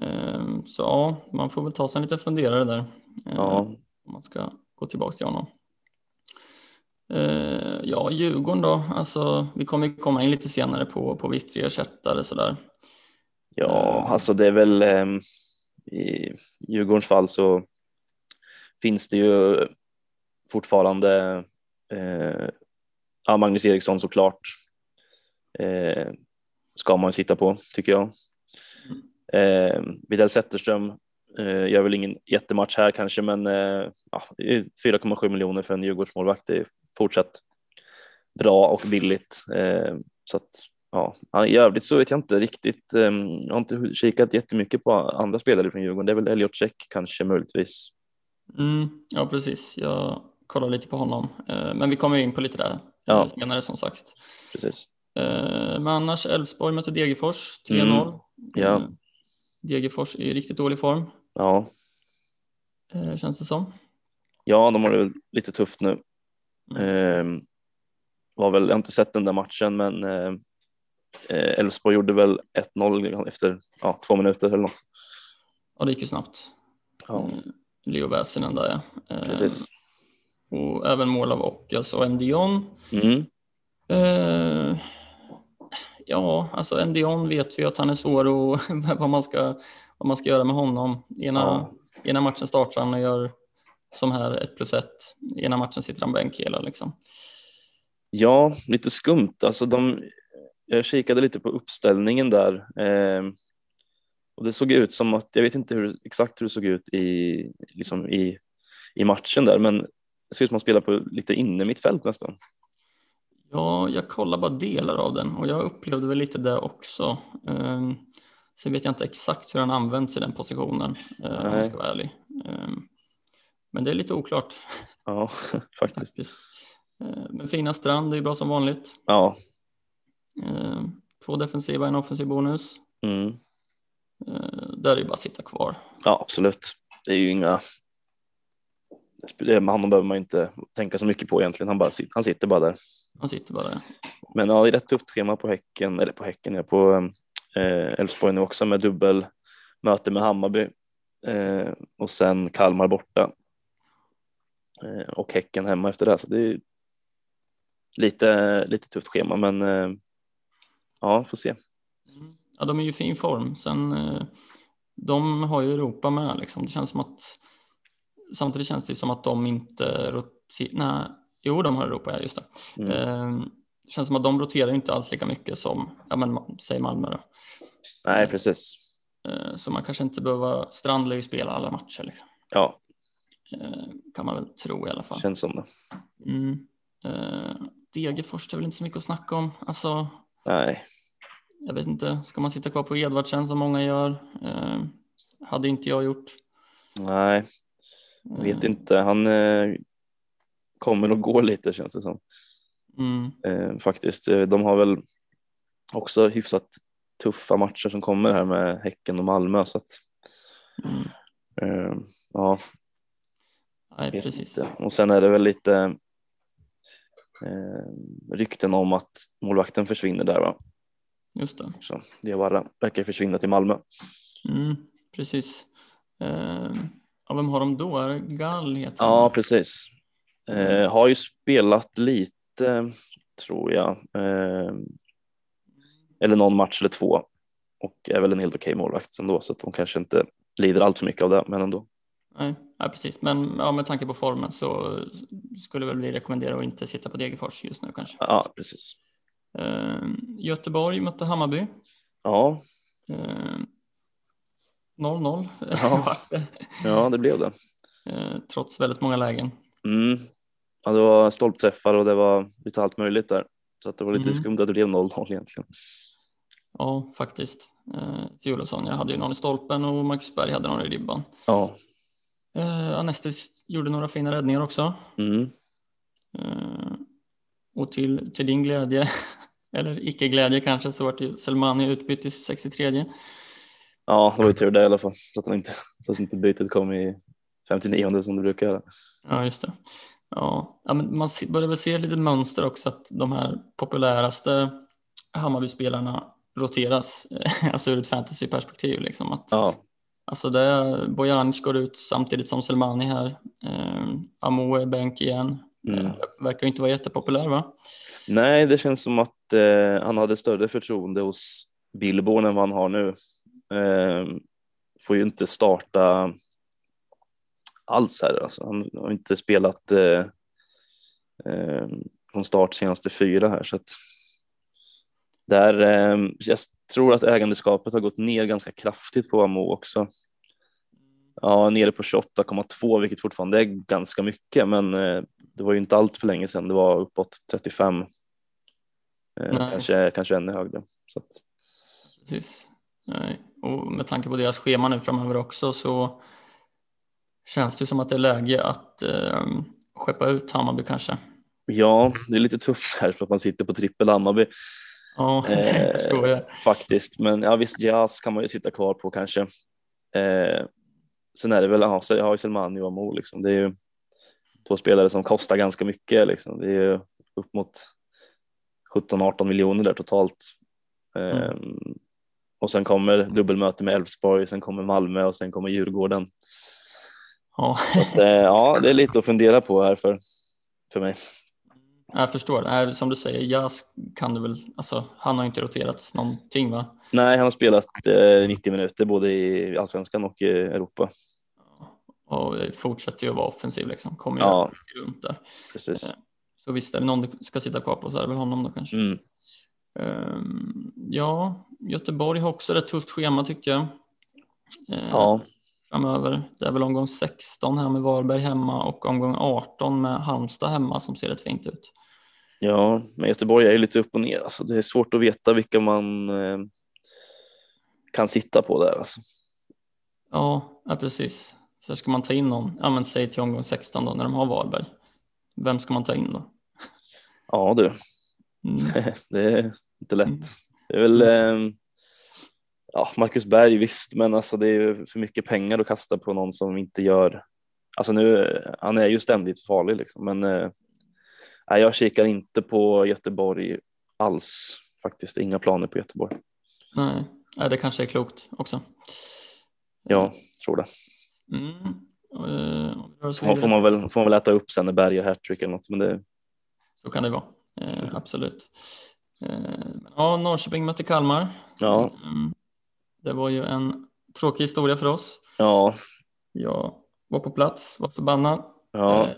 Eh, så ja, man får väl ta sig en liten funderare där. Eh, Ja, om man ska gå tillbaka till honom. Eh, ja, Djurgården då, alltså vi kommer komma in lite senare på, på Vittry ersättare sådär. ja alltså det är väl i Djurgårdens fall så finns det ju fortfarande eh, ja, Magnus Eriksson såklart. Eh, ska man sitta på tycker jag. Eh, Widell Zetterström eh, gör väl ingen jättematch här kanske, men eh, ja, det är 4,7 miljoner för en Djurgårdsmålvakt. Är fortsatt bra och billigt. Eh, så att ja, i övrigt så vet jag inte riktigt. Eh, jag har inte kikat jättemycket på andra spelare från Djurgården. Det är väl Elliot Check kanske möjligtvis. Mm, ja, precis. Jag kollar lite på honom, eh, men vi kommer in på lite där Ja. eh, senare som sagt. Precis. Eh, men annars Elfsborg möter Degerfors 3-0. Mm, ja. Eh, Degerfors i riktigt dålig form, Ja, eh, känns det som. ja, de har det lite tufft nu. Mm. Eh, var väl, jag har inte sett den där matchen, men eh, eh, Elfsborg gjorde väl 1-0 efter ja, två minuter eller något. Ja, det gick ju snabbt. Ja, Eh, Leo Väsinen där ja. Eh, precis. Och även mål av Ockas och Endion. Mm. Ja, alltså Endion vet vi att han är svår och [LAUGHS] vad man ska, vad man ska göra med honom. Ena, Ja. ena matchen startar han och gör som här ett plus ett. Ena matchen sitter han bänk hela liksom. Ja, lite skumt. Alltså de, jag kikade lite på uppställningen där eh, och det såg ut som att, jag vet inte hur, exakt hur det såg ut i, liksom i, i matchen där, men det ser ut som att man spelar på lite inne mittfält nästan. Ja, jag kollar bara delar av den och jag upplevde väl lite det också. Um, sen vet jag inte exakt hur han används i den positionen, eh, om jag ska vara ärlig. Ehm, men det är lite oklart Ja, [LAUGHS] faktiskt. faktiskt. Eh, men fina Strand är ju bra som vanligt. Ja, Ehm, två defensiva, en offensiv bonus. mm. Eh, där är det bara att sitta kvar. ja, absolut. Det är ju inga, honom behöver man inte tänka så mycket på egentligen. Han, bara, han sitter bara där. Han sitter bara där. Men ja, det är rätt tufft schema på Häcken, eller på Häcken, ja, på eh, Elfsborg nu också med dubbel möte med Hammarby eh, och sen Kalmar borta eh, och Häcken hemma efter det. Så det är lite, lite tufft schema, men eh, ja, får se. Ja, de är ju i fin form. Sen, eh, de har ju Europa med liksom. Det känns som att samtidigt känns det som att de inte roterar. Nej, jo, de har Europa, ja, just det. Mm. Eh, känns som att de roterar inte alls lika mycket som, ja men säg Malmö då. Nej, precis. Eh, så man kanske inte behöver, Strand lär ju spela alla matcher liksom. Ja, Eh, kan man väl tro i alla fall. känns som det. Mm. Eh, Degerfors är väl inte så mycket att snacka om. Alltså, Nej, jag vet inte, ska man sitta kvar på Edvardsen som många gör? Eh, hade inte jag gjort. nej, jag vet Eh, inte. Han eh, kommer och går lite känns det som. Mm, eh, faktiskt. Eh, De har väl också hyfsat tuffa matcher som kommer här med Häcken och Malmö så att mm. eh, ja, Nej, vet precis. inte. Och sen är det väl lite eh, rykten om att målvakten försvinner där va? Just det. Så Diawara verkar försvinna till Malmö. Mm, precis. Ja, vem har de då? Är det Gall heter Ja, precis. Eh, har ju spelat lite tror jag. Eh, eller någon match eller två. och är väl en helt okej målvakt ändå så att de kanske inte lider allt för mycket av det, men ändå. Nej, ja, precis. Men ja, med tanke på formen så skulle väl vi rekommendera att inte sitta på Degerfors just nu kanske. Ja, precis. Eh, Göteborg mötte Hammarby. Ja, Eh, 0-0 Ja. [LAUGHS] ja det blev det. eh, trots väldigt många lägen. Mm. Ja, det var stolpträffar och det var lite allt möjligt där. Så att det var lite Mm. skumt att det blev 0-0 egentligen. Ja, faktiskt. Eh, Fjolesson, jag hade ju någon i stolpen och Marcus Berg hade någon i ribban. Ja, Eh, Anestis gjorde några fina räddningar också. mm. Eh, och till, till din glädje, [LAUGHS] eller icke glädje kanske, så vart Selmani utbytt i 63. Ja det var ju tur det i alla fall. Så att, inte, så att inte bytet kom i 59 som det brukar göra. Ja, just det. Ja, ja men man börjar väl se lite mönster också att de här populäraste Hammarby-spelarna roteras, [LAUGHS] alltså ur ett fantasyperspektiv. Liksom att, Ja, Alltså det Bojanic går ut samtidigt som Selmani här. Eh, Amo är bänk igen. Mm. Eh, verkar inte vara jättepopulär va? Nej, det känns som att eh, han hade större förtroende hos Billborn än vad han har nu. Eh, får ju inte starta alls här. Alltså, han har inte spelat eh, eh, från start senaste fyra här. Så att där, eh, jag tror att ägandeskapet har gått ner ganska kraftigt på Amo också. Ja, nere på 28,2 vilket fortfarande är ganska mycket men eh, det var ju inte allt för länge sedan. Det var uppåt 35. Eh, kanske, kanske ännu högre. Så att, Precis. Nej. Och med tanke på deras schema nu framöver också så känns det som att det är läge att eh, skeppa ut Hammarby kanske. ja, det är lite tufft här för att man sitter på trippel Hammarby Ja, [LAUGHS] det Eh, förstår jag. faktiskt. Men ja, visst, Jazz kan man ju sitta kvar på kanske. Eh, sen är det väl, ja, jag har ju Selmani och Amo liksom. Det är ju två spelare som kostar ganska mycket liksom. Det är ju upp mot 17-18 miljoner där totalt. Eh, Och sen kommer dubbelmöte med Elfsborg, sen kommer Malmö och sen kommer Djurgården. Ja, Så, eh, ja, det är lite att fundera på här för, för mig. jag förstår. Som du säger, Jas kan du väl, alltså han har inte roterats någonting va? Nej, han har spelat eh, 90 minuter både i allsvenskan och i Europa. Och fortsätter ju att vara offensiv liksom. Kommer ju Ja. runt där. Precis. Så visst är det någon du ska sitta kvar på så är det väl honom då kanske. Mm. Ehm, ja, Göteborg har också ett tufft schema tycker jag. Ehm, Ja, Framöver. Det är väl omgång 16 här med Varberg hemma och omgång 18 med Halmstad hemma som ser rätt fint ut. ja, men Göteborg är ju lite upp och ner. Alltså, det är svårt att veta vilka man eh, kan sitta på där. Alltså. Ja, ja precis. Så ska man ta in någon, ja men säg till omgång 16 då när de har Varberg. Vem ska man ta in då? Ja du, Mm. [LAUGHS] det inte lätt. Det är väl eh, ja, Marcus Berg visst, men alltså, det är för mycket pengar att kasta på någon som inte gör. Alltså nu, han är ju ständigt farlig liksom, men eh, jag kikar inte på Göteborg alls faktiskt. Inga planer på Göteborg. Nej, nej, det kanske är klokt också. Ja, tror det. Mm. Eh, Får man, får man, väl, får man väl äta upp sen när Berg gör hattrick eller något, men det, Så kan det vara, eh, absolut. Eh, ja, Norrköping mötte Kalmar. ja, Mm. Det var ju en tråkig historia för oss. ja, Jag var på plats, var förbannad. ja, Eh,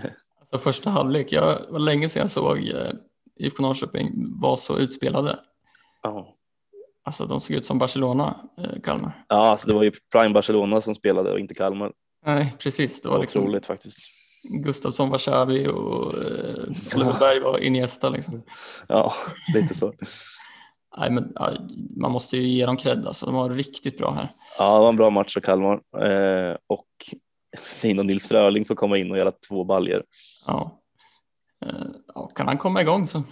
[LAUGHS] alltså första halvlek, jag var länge sedan jag såg eh, IFK Norrköping var så utspelade. ja. Alltså de såg ut som Barcelona, Kalmar. Ja, alltså det var ju Prime Barcelona som spelade och inte Kalmar. Nej, precis. Det var liksom otroligt faktiskt. Gustavsson var Xavi och eh, Oliver Berg var Iniesta. Liksom. Ja, lite så. Nej, men, man måste ju ge dem cred. Alltså. De var riktigt bra här. Ja, det var en bra match för Kalmar eh, och [LAUGHS] fin och Nils Fröling får komma in och göra två baljer. Ja. Eh, ja, kan han komma igång så.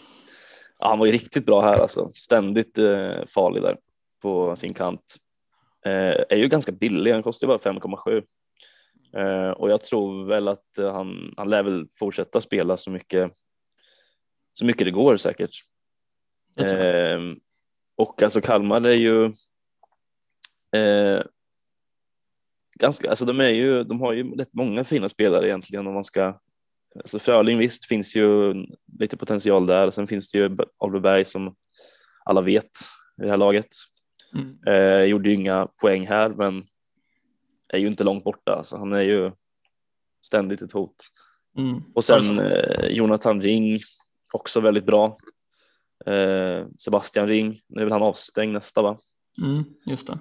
Ja, han var ju riktigt bra här alltså, ständigt eh, farlig där på sin kant. Eh, är ju ganska billig, han kostar ju bara 5,7 eh, och jag tror väl att eh, han, han lär väl fortsätta spela så mycket så mycket det går säkert. Eh, och alltså Kalmar är ju eh, ganska, alltså de är ju, de har ju rätt många fina spelare egentligen om man ska Alltså Fröling visst finns ju lite potential där. Sen finns det ju Oliver Berg som alla vet i det här laget. Mm. Eh, gjorde ju inga poäng här, men är ju inte långt borta, så han är ju ständigt ett hot. Mm. Och sen eh, Jonathan Ring, också väldigt bra. Eh, Sebastian Ring, nu är väl han avstängd nästa va? Mm, just det.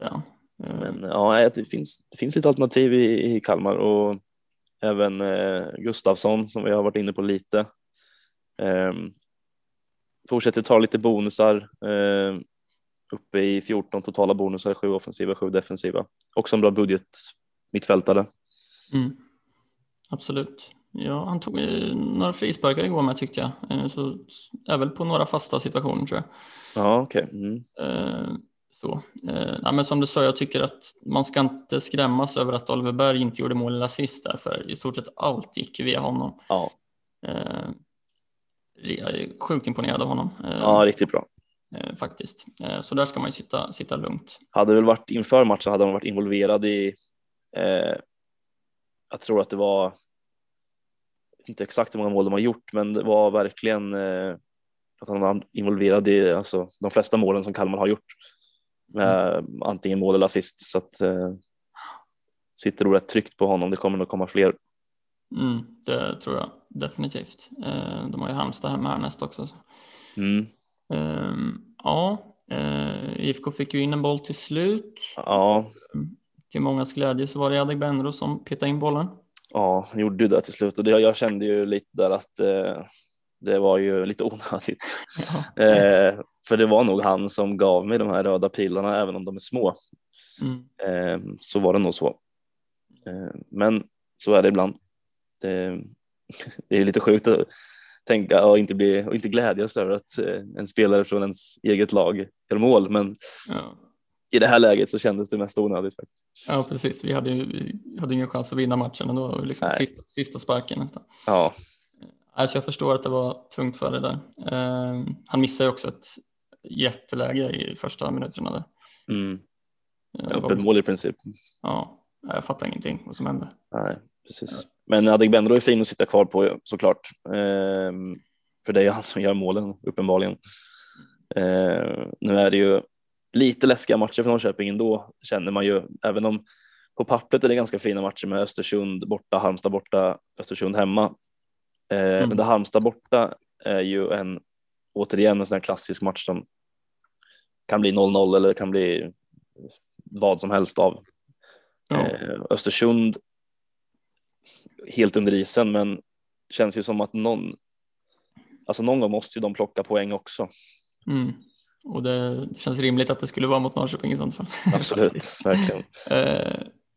Ja. Eh, Men ja, det finns, det finns lite alternativ i, i Kalmar och även eh, Gustafsson som vi har varit inne på lite. Eh, fortsätter ta lite bonusar. Eh, uppe i 14 totala bonusar, 7 offensiva, 7 defensiva. Också en bra budget mittfältare. Mm. Absolut. Ja, han tog eh, några frisparkar igår med tyckte jag. Eh, Så är väl på några fasta situationer tror jag. Ja, okej. Mm. Eh, Så. Ja, men som du sa, jag tycker att man ska inte skrämmas över att Oliver Berg inte gjorde mål eller assist där, för i stort sett allt gick via honom. Ja, Jag är sjukt imponerad av honom ja, riktigt bra. Eh, faktiskt. Eh, Så där ska man ju sitta, sitta lugnt. hade väl varit inför matchen hade han varit involverad i. Eh, jag tror att det var. Inte exakt hur många mål de har gjort, men det var verkligen eh, att han var involverad i alltså, de flesta målen som Kalmar har gjort med antingen mål eller assist så att eh, sitter nog rätt tryckt på honom. Det kommer nog komma fler. Mm, det tror jag definitivt. Eh, De har ju Halmstad hemma härnäst också. så. Mm. Ehm, Ja, eh, IFK fick ju in en boll till slut. Ja, Till mångas glädje så var det Adegbenro som petade in bollen. ja, han gjorde ju det till slut och det, jag kände ju lite där att eh, det var ju lite onödigt. Ja. Eh, för det var nog han som gav mig de här röda pilarna, även om de är små. Mm. Eh, så var det nog så. Eh, men så är det ibland. Det, [LAUGHS] det är lite sjukt tänka och inte, bli, och inte glädjas över att eh, en spelare från ens eget lag gör mål. Men Ja. i det här läget så kändes det mest onödigt faktiskt. ja, precis. Vi hade vi hade ingen chans att vinna matchen ändå. Liksom Nej. sista, sista sparken nästan. Ja, Alltså jag förstår att det var tungt för det där. Ehm, han missade ju också ett jätteläge i första minuterna. Där. mm. Eh, öppet mål i princip. Ja, jag fattar ingenting vad som hände. Nej, precis. Men Adegbenro är fin att sitta kvar på såklart. Ehm, för det är han som gör målen uppenbarligen. Ehm, nu är det ju lite läskiga matcher för Norrköping ändå känner man ju, även om på pappret är det ganska fina matcher med Östersund borta, Halmstad borta, Östersund hemma. Ehm, Mm. Men det Halmstad borta är ju en, återigen en sån här klassisk match som kan bli 0-0 eller kan bli vad som helst av. Ja. Eh, Östersund helt under isen, men känns ju som att någon, alltså någon gång måste ju de plocka poäng också. Mm. Och det känns rimligt att det skulle vara mot Norrköping i sånt fall. Absolut, [LAUGHS] verkligen. Eh,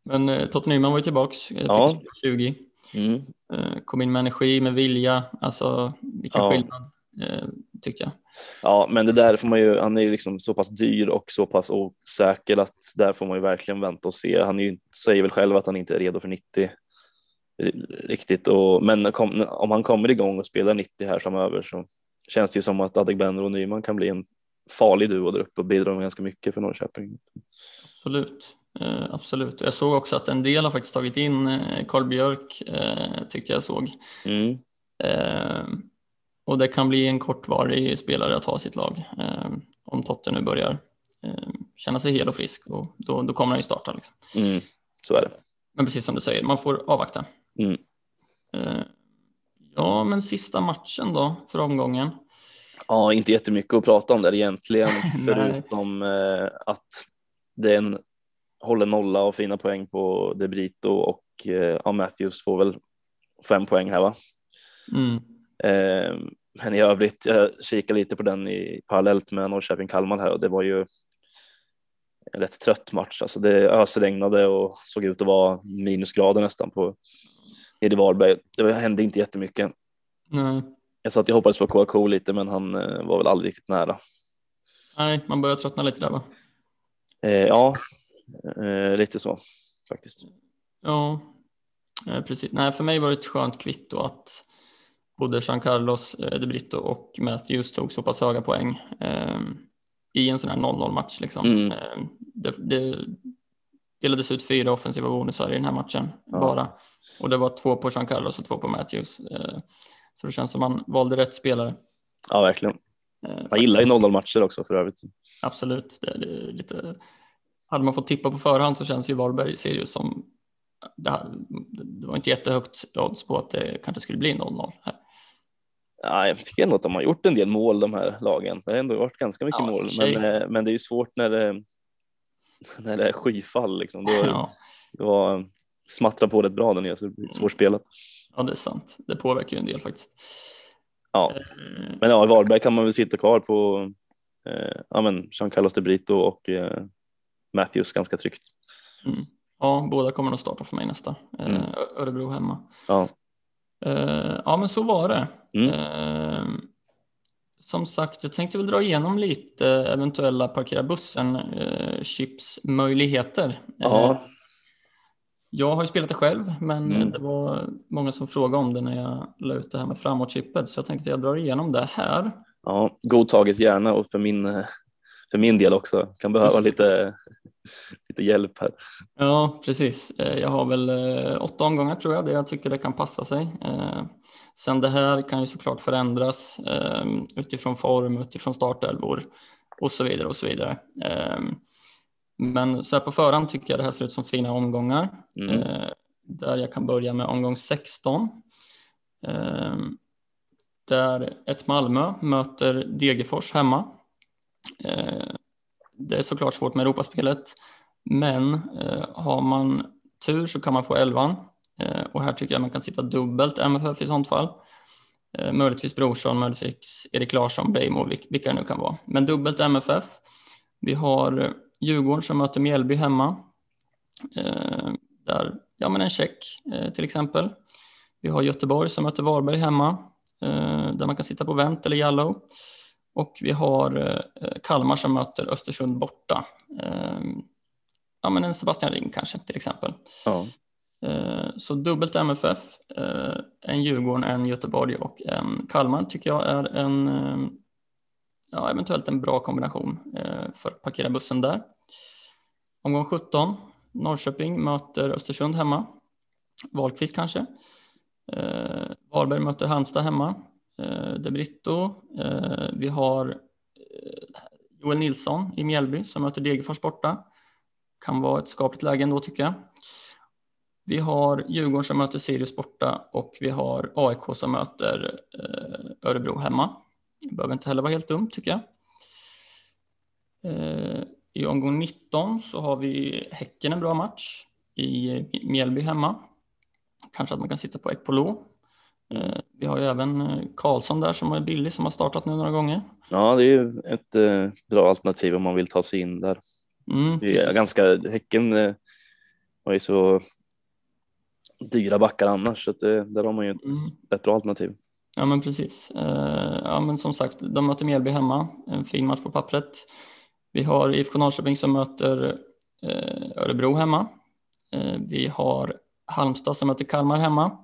Men eh, Totte Nyman var ju tillbaks, fick Ja. spela 20, Mm. eh, kom in med energi, med vilja, alltså vilken Ja. skillnad tycker jag. Ja, men det där får man ju, han är ju liksom så pass dyr och så pass osäker att där får man ju verkligen vänta och se. Han är ju, säger väl själv att han inte är redo för 90 riktigt, och, men kom, om han kommer igång och spelar 90 här framöver så känns det ju som att Adegbenro och Nyman kan bli en farlig duo där uppe och bidra med ganska mycket för Norrköping. Absolut. Eh, absolut. Jag såg också att en del har faktiskt tagit in eh, Carl Björk, eh, tyckte jag såg. Mm. Eh, och det kan bli en kortvarig spelare att ha sitt lag eh, om Totte nu börjar eh, känna sig hel och frisk och då, då kommer han ju starta. Liksom. Mm. Så är det. Men precis som du säger, man får avvakta. Mm. Eh, ja, men sista matchen då för omgången. Ja, inte jättemycket att prata om där egentligen, [LAUGHS] förutom eh, att det är en håller nolla och fina poäng på De Brito och eh, ja, Matthews får väl fem poäng här va. Mm. Men i övrigt, jag kikar lite på den i parallellt med Norrköping-Kalmar här och det var ju en rätt trött match. Alltså det ösregnade och såg ut att vara minusgrader nästan på i Varberg. Det hände inte jättemycket. Nej. Jag sa att jag hoppades på KK lite, men han eh, var väl aldrig riktigt nära. Nej, man börjar tröttna lite där va? Eh, ja, eh, lite så faktiskt. Ja, eh, precis. Nej, för mig var det ett skönt kvitto att både Jean Carlos eh, De Brito och Matthews tog så pass höga poäng eh, i en sån här 0-0 match. Liksom. Mm. Det, det delades ut fyra offensiva bonusar i den här matchen Ja. bara och det var två på Jean Carlos och två på Matthews. Eh, så det känns som man valde rätt spelare. Ja, verkligen. Eh, Man gillar ju 0-0 matcher också för övrigt. Absolut. Det, är lite... Hade man fått tippa på förhand så känns ju Varberg-Sirius som det, här, det var inte jättehögt odds på att det kanske skulle bli 0-0 här. Ja, jag tycker ändå att de har gjort en del mål de här lagen. Det har ändå varit ganska mycket Ja, mål, men, eh, men det är ju svårt när det, [LAUGHS] när det är skyfall. Liksom. Då, Ja, det var, smattra på rätt bra där nere så det blir svårspelat. ja, det är sant. Det påverkar ju en del faktiskt. Ja, Eh, men ja, i Varberg kan man väl sitta kvar på eh, ja, men Jean Carlos de Brito och eh, Matthews ganska tryggt. Mm. Ja, båda kommer att starta för mig nästa. Eh, Mm. Örebro hemma. Ja. Eh, ja, men så var det. Mm. Som sagt, jag tänkte väl dra igenom lite eventuella parkera bussen eh. Ja. Eh, jag har ju spelat det själv, men Mm. det var många som frågade om det när jag la ut det här med framåtchippet, så jag tänkte jag drar igenom det här. Ja, godtages gärna och för min, för min del också. Kan behöva lite, lite hjälp här. Ja, precis. Eh, Jag har väl åtta omgångar tror jag, det jag tycker det kan passa sig. Sen det här kan ju såklart förändras eh, utifrån form, utifrån startelvor och så vidare och så vidare. Eh, Men så här på förhand tycker jag det här ser ut som fina omgångar. Mm. Eh, Där jag kan börja med omgång 16. Eh, Där ett Malmö möter Degerfors hemma. Eh, Det är såklart svårt med Europaspelet. Men eh, har man tur så kan man få elvan. Eh, och här tycker jag man kan sitta dubbelt MFF i sånt fall. Eh, möjligtvis Brorsson, möjligtvis Erik Larsson, Beijmo, vilka det nu kan vara. Men dubbelt MFF. Vi har eh, Djurgården som möter Mjällby hemma. Där, ja men en check till exempel. Vi har Göteborg som möter Varberg hemma. Där man kan sitta på vänt eller yellow. Och vi har Kalmar som möter Östersund borta. Ja, men en Sebastian Ring kanske till exempel. Ja. Eh, så dubbelt MFF, eh, en Djurgården, en Göteborg och en Kalmar tycker jag är en, eh, ja, eventuellt en bra kombination för att parkera bussen där. Omgång 17, Norrköping möter Östersund hemma. Wahlqvist kanske. Varberg möter Halmstad hemma. De Brito. Vi har Joel Nilsson i Mjällby som möter Degerfors borta. Kan vara ett skapligt läge ändå tycker jag. Vi har Djurgården som möter Sirius borta och vi har AIK som möter eh, Örebro hemma. Det behöver inte heller vara helt dumt tycker jag. Eh, I omgång 19 så har vi Häcken en bra match i Mjällby hemma. Kanske att man kan sitta på Ekpolo. Eh, vi har ju även Karlsson där som är billig som har startat nu några gånger. ja, det är ju ett bra alternativ om man vill ta sig in där. Mm, Det är precis. ganska, häcken har ju så dyra backar annars så att det, där har man ju ett, Mm. ett bra alternativ. Ja men precis. Eh, ja men som sagt, de möter Mjällby hemma. En fin match på pappret. Vi har IFK Norrköping som möter eh, Örebro hemma. Eh, vi har Halmstad som möter Kalmar hemma.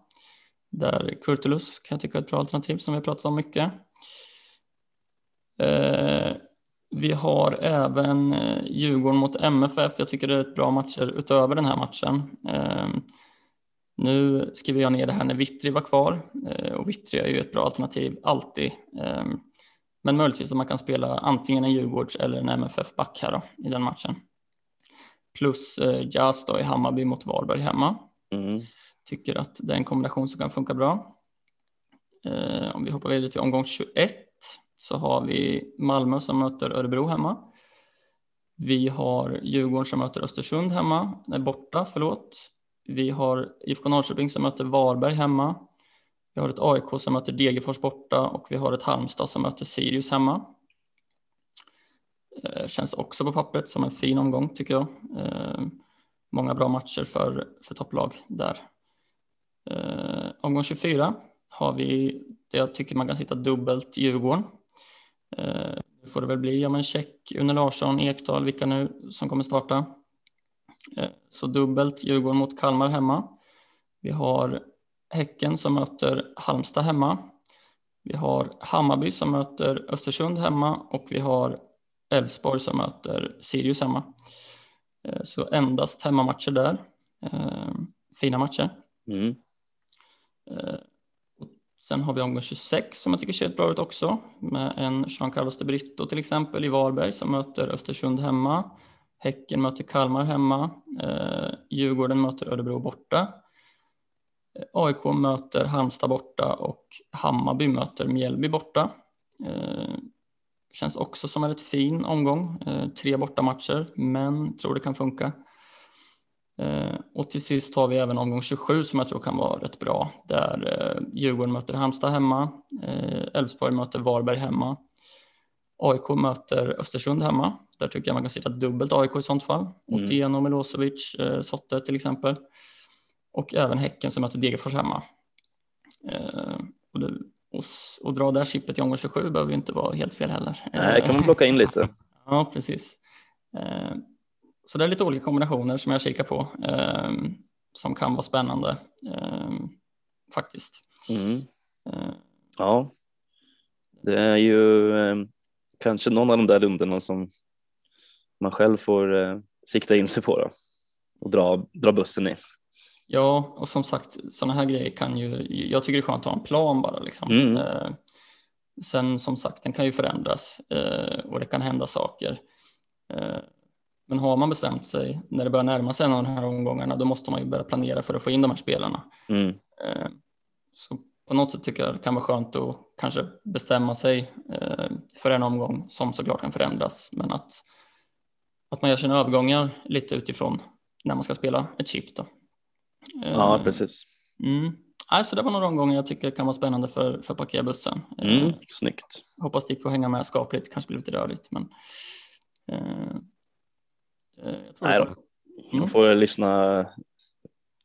Där Kurtulus kan jag tycka är ett bra alternativ som vi pratat om mycket. Vi har även Djurgården mot MFF. Jag tycker det är ett bra matcher utöver den här matchen. Nu skriver jag ner det här när Vittri var kvar eh, och Vittri är ju ett bra alternativ alltid. Eh, Men möjligtvis att man kan spela antingen en Djurgårds eller en MFF-back här då, i den matchen. Plus eh, Jazz då i Hammarby mot Varberg hemma. Mm. Tycker att det är en kombination som kan funka bra. Eh, Om vi hoppar vidare till omgång 21 så har vi Malmö som möter Örebro hemma. Vi har Djurgården som möter Östersund hemma, nej borta, förlåt. Vi har IFK Norrköping som möter Varberg hemma. Vi har ett AIK som möter Degerfors borta och vi har ett Halmstad som möter Sirius hemma. Eh, känns också på pappret som en fin omgång tycker jag. Eh, många bra matcher för, för topplag där. Eh, omgång 24 har vi det jag tycker man kan sitta dubbelt Djurgården. Nu får det väl bli, ja men check, Une Larsson, Ekdal, vilka nu som kommer starta. Eh, Så dubbelt Djurgården mot Kalmar hemma. Vi har Häcken som möter Halmstad hemma. Vi har Hammarby som möter Östersund hemma och vi har Elfsborg som möter Sirius hemma. Eh, Så endast hemmamatcher där. Eh, Fina matcher. Mm. Och Sen har vi omgång 26 som jag tycker ser bra ut också med en Jean Carlos de Brito till exempel i Varberg som möter Östersund hemma. Häcken möter Kalmar hemma. Eh, Djurgården möter Örebro borta. Eh, AIK möter Halmstad borta och Hammarby möter Mjällby borta. Eh, känns också som en rätt fin omgång. Eh, tre bortamatcher, men tror det kan funka. Eh, och till sist har vi även omgång 27 som jag tror kan vara rätt bra där eh, Djurgården möter Halmstad hemma, eh, Elfsborg möter Varberg hemma, AIK möter Östersund hemma. Där tycker jag man kan sitta dubbelt AIK i sånt fall. Mm. Otieno, Milosevic, Sotte till exempel. Och även Häcken som möter Degerfors hemma. Och, det, och, och dra det här chippet i omgång 27 behöver ju inte vara helt fel heller. Nej, kan man plocka in lite. [LAUGHS] ja, precis. Så det är lite olika kombinationer som jag kikar på eh, som kan vara spännande eh, faktiskt. Mm. Eh. Ja, det är ju eh, kanske någon av de där rundorna som man själv får eh, sikta in sig på då, och dra, dra bussen i. Ja, och som sagt, sådana här grejer kan ju, jag tycker det är skönt att ha en plan bara liksom. Mm. Eh, sen som sagt, den kan ju förändras eh, och det kan hända saker. Eh, men har man bestämt sig när det börjar närma sig en av de här omgångarna, då måste man ju börja planera för att få in de här spelarna. Mm. Eh, så på något sätt tycker jag det kan vara skönt att kanske bestämma sig eh, för en omgång som såklart kan förändras, men att, att man gör sina övergångar lite utifrån när man ska spela ett chip. Då. Ja, eh, precis. Mm. Alltså det var några omgångar jag tycker kan vara spännande för, för parkerbussen. Mm, snyggt. Hoppas det gick att hänga med skapligt, kanske blir lite rörigt, men Eh, Nej då. Man mm. får lyssna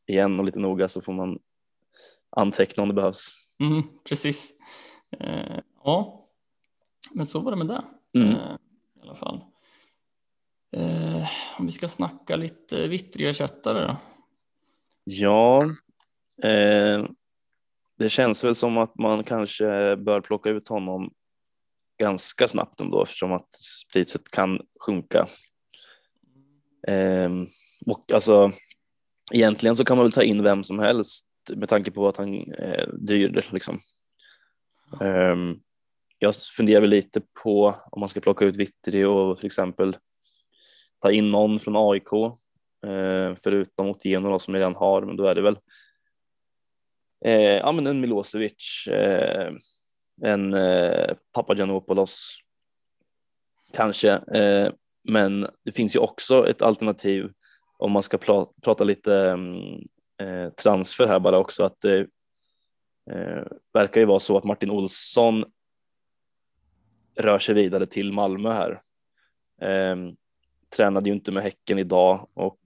igen och lite noga så får man anteckna om det behövs. Mm, precis. Eh, ja, men så var det med det mm. eh, i alla fall. Eh, om vi ska snacka lite vittriersättare då? Ja, eh, det känns väl som att man kanske bör plocka ut honom ganska snabbt ändå eftersom att priset kan sjunka Eh, och alltså egentligen så kan man väl ta in vem som helst med tanke på att han eh, är dyr liksom. Um, jag funderar väl lite på om man ska plocka ut Vittri och till exempel ta in någon från AIK eh, förutom Otieno som jag redan har, men då är det väl eh, ja, men en Milosevic, eh, en eh, Papagiannopoulos kanske. Eh, men det finns ju också ett alternativ om man ska prata lite um, Eh, transfer här bara också att det eh, verkar ju vara så att Martin Olsson rör sig vidare till Malmö här. Eh, tränade ju inte med Häcken idag och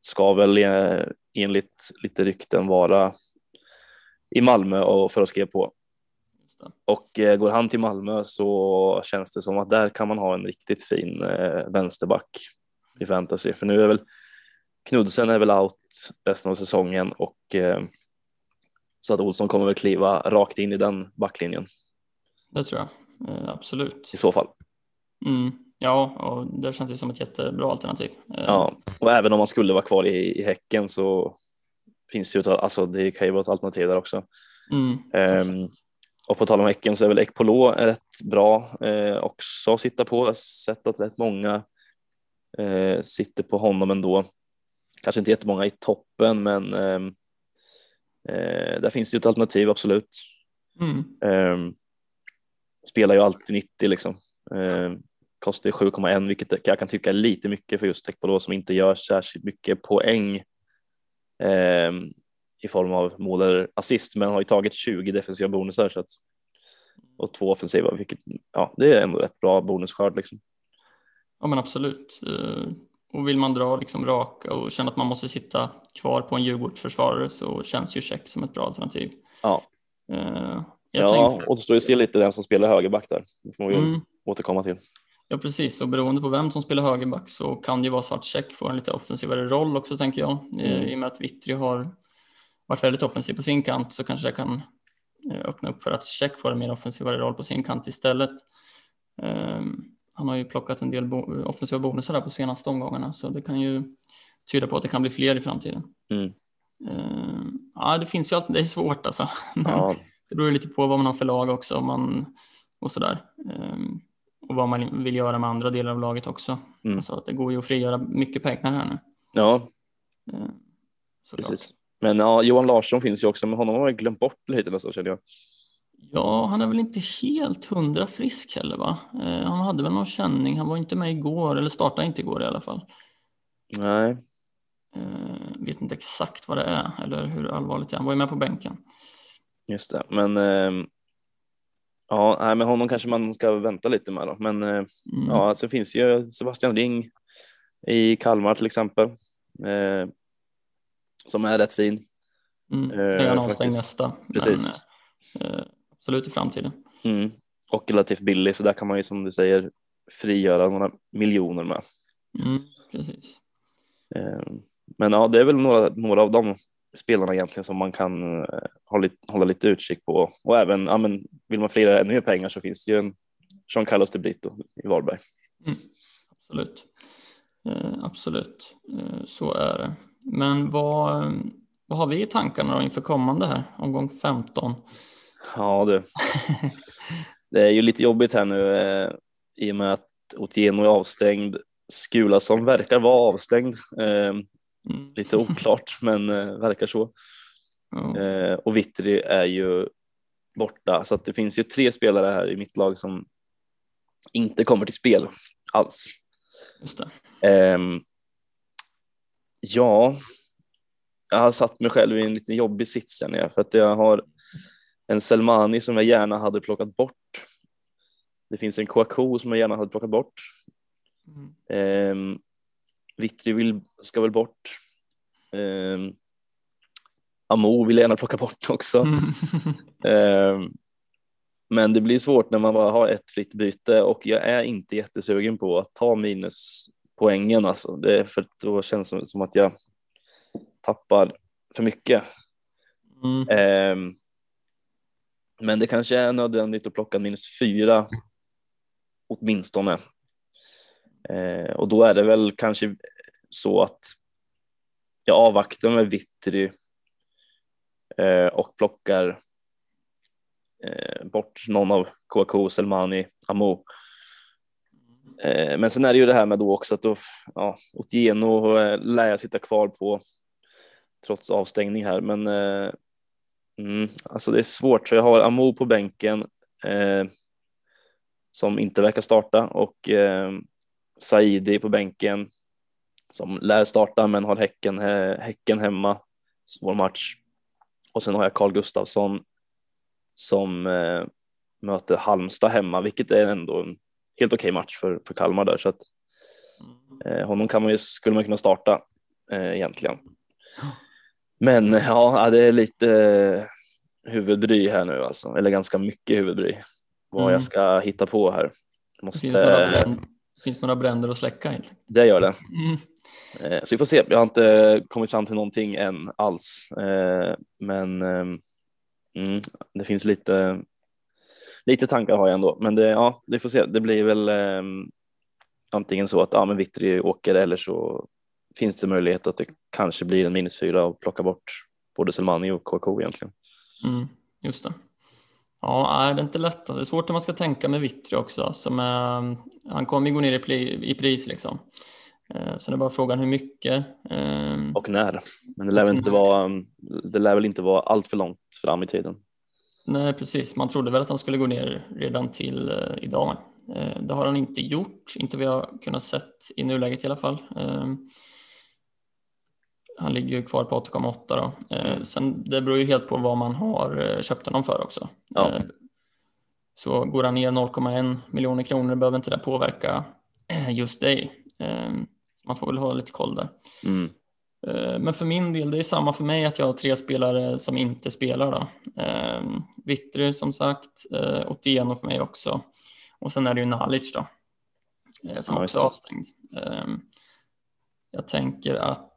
ska väl eh, enligt lite rykten vara i Malmö och för att skriva på. Och går han till Malmö så känns det som att där kan man ha en riktigt fin vänsterback i fantasy. För nu är väl Knudsen är väl out resten av säsongen och eh, så att Olsson kommer väl kliva rakt in i den backlinjen. Det tror jag eh, absolut. I så fall. Mm. Ja, och det känns ju som ett jättebra alternativ. Eh, ja, och även om man skulle vara kvar i, i Häcken så finns det ju, alltså det kan ju vara ett alternativ där också. Mm, um, och på tal om Häcken så är väl Ekpolo rätt bra eh, också att sitta på. Jag har sett att rätt många eh, sitter på honom ändå. Kanske inte jättemånga i toppen, men eh, eh där finns ju ett alternativ absolut. Mm. Eh, spelar ju alltid 90 liksom. Eh, kostar 7,1 vilket jag kan tycka är lite mycket för just Ekpolo som inte gör särskilt mycket poäng i form av mål eller assist, men har ju tagit 20 defensiva bonusar så att, och två offensiva, vilket ja, det är ändå rätt bra bonusskörd liksom. Ja, men absolut. Eh, och vill man dra liksom raka och känna att man måste sitta kvar på en Djurgårdsförsvarare så känns ju check som ett bra alternativ. Ja. Uh, ja, tänk... och då står det se lite vem som spelar högerback där. Det får vi mm. återkomma till. Ja, precis. Och beroende på vem som spelar högerback så kan det ju vara så att check får en lite offensivare roll också, tänker jag. Mm. I och med att Vittry har varit väldigt offensiv på sin kant så kanske det kan eh, öppna upp för att Check får en mer offensivare roll på sin kant istället. Ehm, han har ju plockat en del bo offensiva bonusar där på senaste omgångarna så det kan ju tyda på att det kan bli fler i framtiden. Mm. Eh, ja, det finns ju alltid, det är svårt alltså. [LAUGHS] Ja, Det beror lite på vad man har för lag också man, och sådär. Ehm, och vad man vill göra med andra delar av laget också. Mm. Alltså att det går ju att frigöra mycket pengar här nu. ja såklart. precis. Men ja, Johan Larsson finns ju också, men honom har jag glömt bort lite nästan känner jag. Ja, han är väl inte helt hundra frisk heller va? Eh, han hade väl någon känning, han var inte med igår, eller startade inte igår i alla fall. Nej, Eh, vet inte exakt vad det är eller hur allvarligt det är. Han var ju med på bänken. just det. Men ehm, ja, nej, men honom kanske man ska vänta lite med då. Men eh, Mm. ja, alltså finns ju Sebastian Ring i Kalmar till exempel. Som är rätt fin. Mm. Nu är han avstängd nästa. Precis. Men, absolut i framtiden. Mm. Och relativt billig, så där kan man ju som du säger frigöra några miljoner med. Mm, precis. Eh, Men ja, det är väl några, några av de spelarna egentligen som man kan eh, hålla, lite- hålla lite utkik på. Och även, ja, men vill man frigöra ännu mer pengar så finns det ju en Jean Carlos de Brito i Varberg. Absolut. Eh, absolut, eh, så är det. Men vad, eh, vad har vi i tankarna då inför kommande här, omgång 15? Ja du, [LAUGHS] det är ju lite jobbigt här nu eh, i och med att Otieno är avstängd. Skulason verkar vara avstängd. Eh, Mm. lite oklart, [LAUGHS] men eh, verkar så. Ja. Eh, och Vittry är ju borta, så att det finns ju tre spelare här i mitt lag som inte kommer till spel alls. Ehm, ja, jag har satt mig själv i en lite jobbig sits känner jag, för att jag har en Selmani som jag gärna hade plockat bort. Det finns en Kouakou som jag gärna hade plockat bort. Mm. Ehm, Vittry vill, ska väl bort. Ehm, Amo vill jag gärna plocka bort också. Mm. [LAUGHS] Ehm, men det blir svårt när man bara har ett fritt byte och jag är inte jättesugen på att ta minuspoängen alltså. Det är för då känns det som att jag tappar för mycket. Mm. Men det kanske är nödvändigt att plocka minus fyra åtminstone. Eh, och då är det väl kanske så att jag avvaktar med Vittry eh, och plockar eh, bort någon av KK, Selmani, Amo. Eh, men sen är det ju det här med då också att då, ja, Otieno eh, lär jag sitta kvar på trots avstängning här, men eh, mm, alltså det är svårt. Så jag har Amo på bänken eh, som inte verkar starta och eh, Saidi på bänken som lär starta men har häcken, häcken hemma, svår match. Och sen har jag Carl Gustafsson som eh, möter Halmstad hemma, vilket är ändå en helt okej match för, för Kalmar där. Så att, eh, honom kan man ju, skulle man kunna starta eh, egentligen. Men [LAUGHS] eh, ja, det är lite eh, huvudbry här nu alltså, eller ganska mycket huvudbry vad Mm. jag ska hitta på här. Det finns några, Måste, bränd, finns några bränder att släcka helt det gör det. Mm. Eh, Så vi får se. Jag har inte kommit fram till någonting än alls, Eh, men ehm, mm, det finns lite. Lite tankar har jag ändå, men det, ja, vi får se. Det blir väl ehm, antingen så att ja, men Vittry åker eller så finns det möjlighet att det kanske blir en minus fyra och plocka bort både Selmani och KK egentligen. Mm, just det. Ja, nej, det är inte lätt. Det är svårt när man ska tänka med Vittry också. Som är, han kommer ju gå ner i, pli, i pris liksom. Eh, det är bara frågan hur mycket. Eh, Och när. Men det lär väl inte vara. Det lär väl inte vara allt för långt fram i tiden. Nej, precis. Man trodde väl att han skulle gå ner redan till eh, idag. Eh, det har han inte gjort, inte vad jag kunnat sett i nuläget i alla fall. Han ligger ju kvar på 8,8 då. Eh, sen det beror ju helt på vad man har eh, köpt honom för också. Ja. Eh, så går han ner 0,1 miljoner kronor behöver inte det påverka eh, just dig. Eh, man får väl ha lite koll där. Mm. Eh, Men för min del, det är samma för mig att jag har tre spelare som inte spelar då. Vittry som sagt, Otieno för mig också. Och sen är det ju Nalic då. Som Ja, också är avstängd. Jag tänker att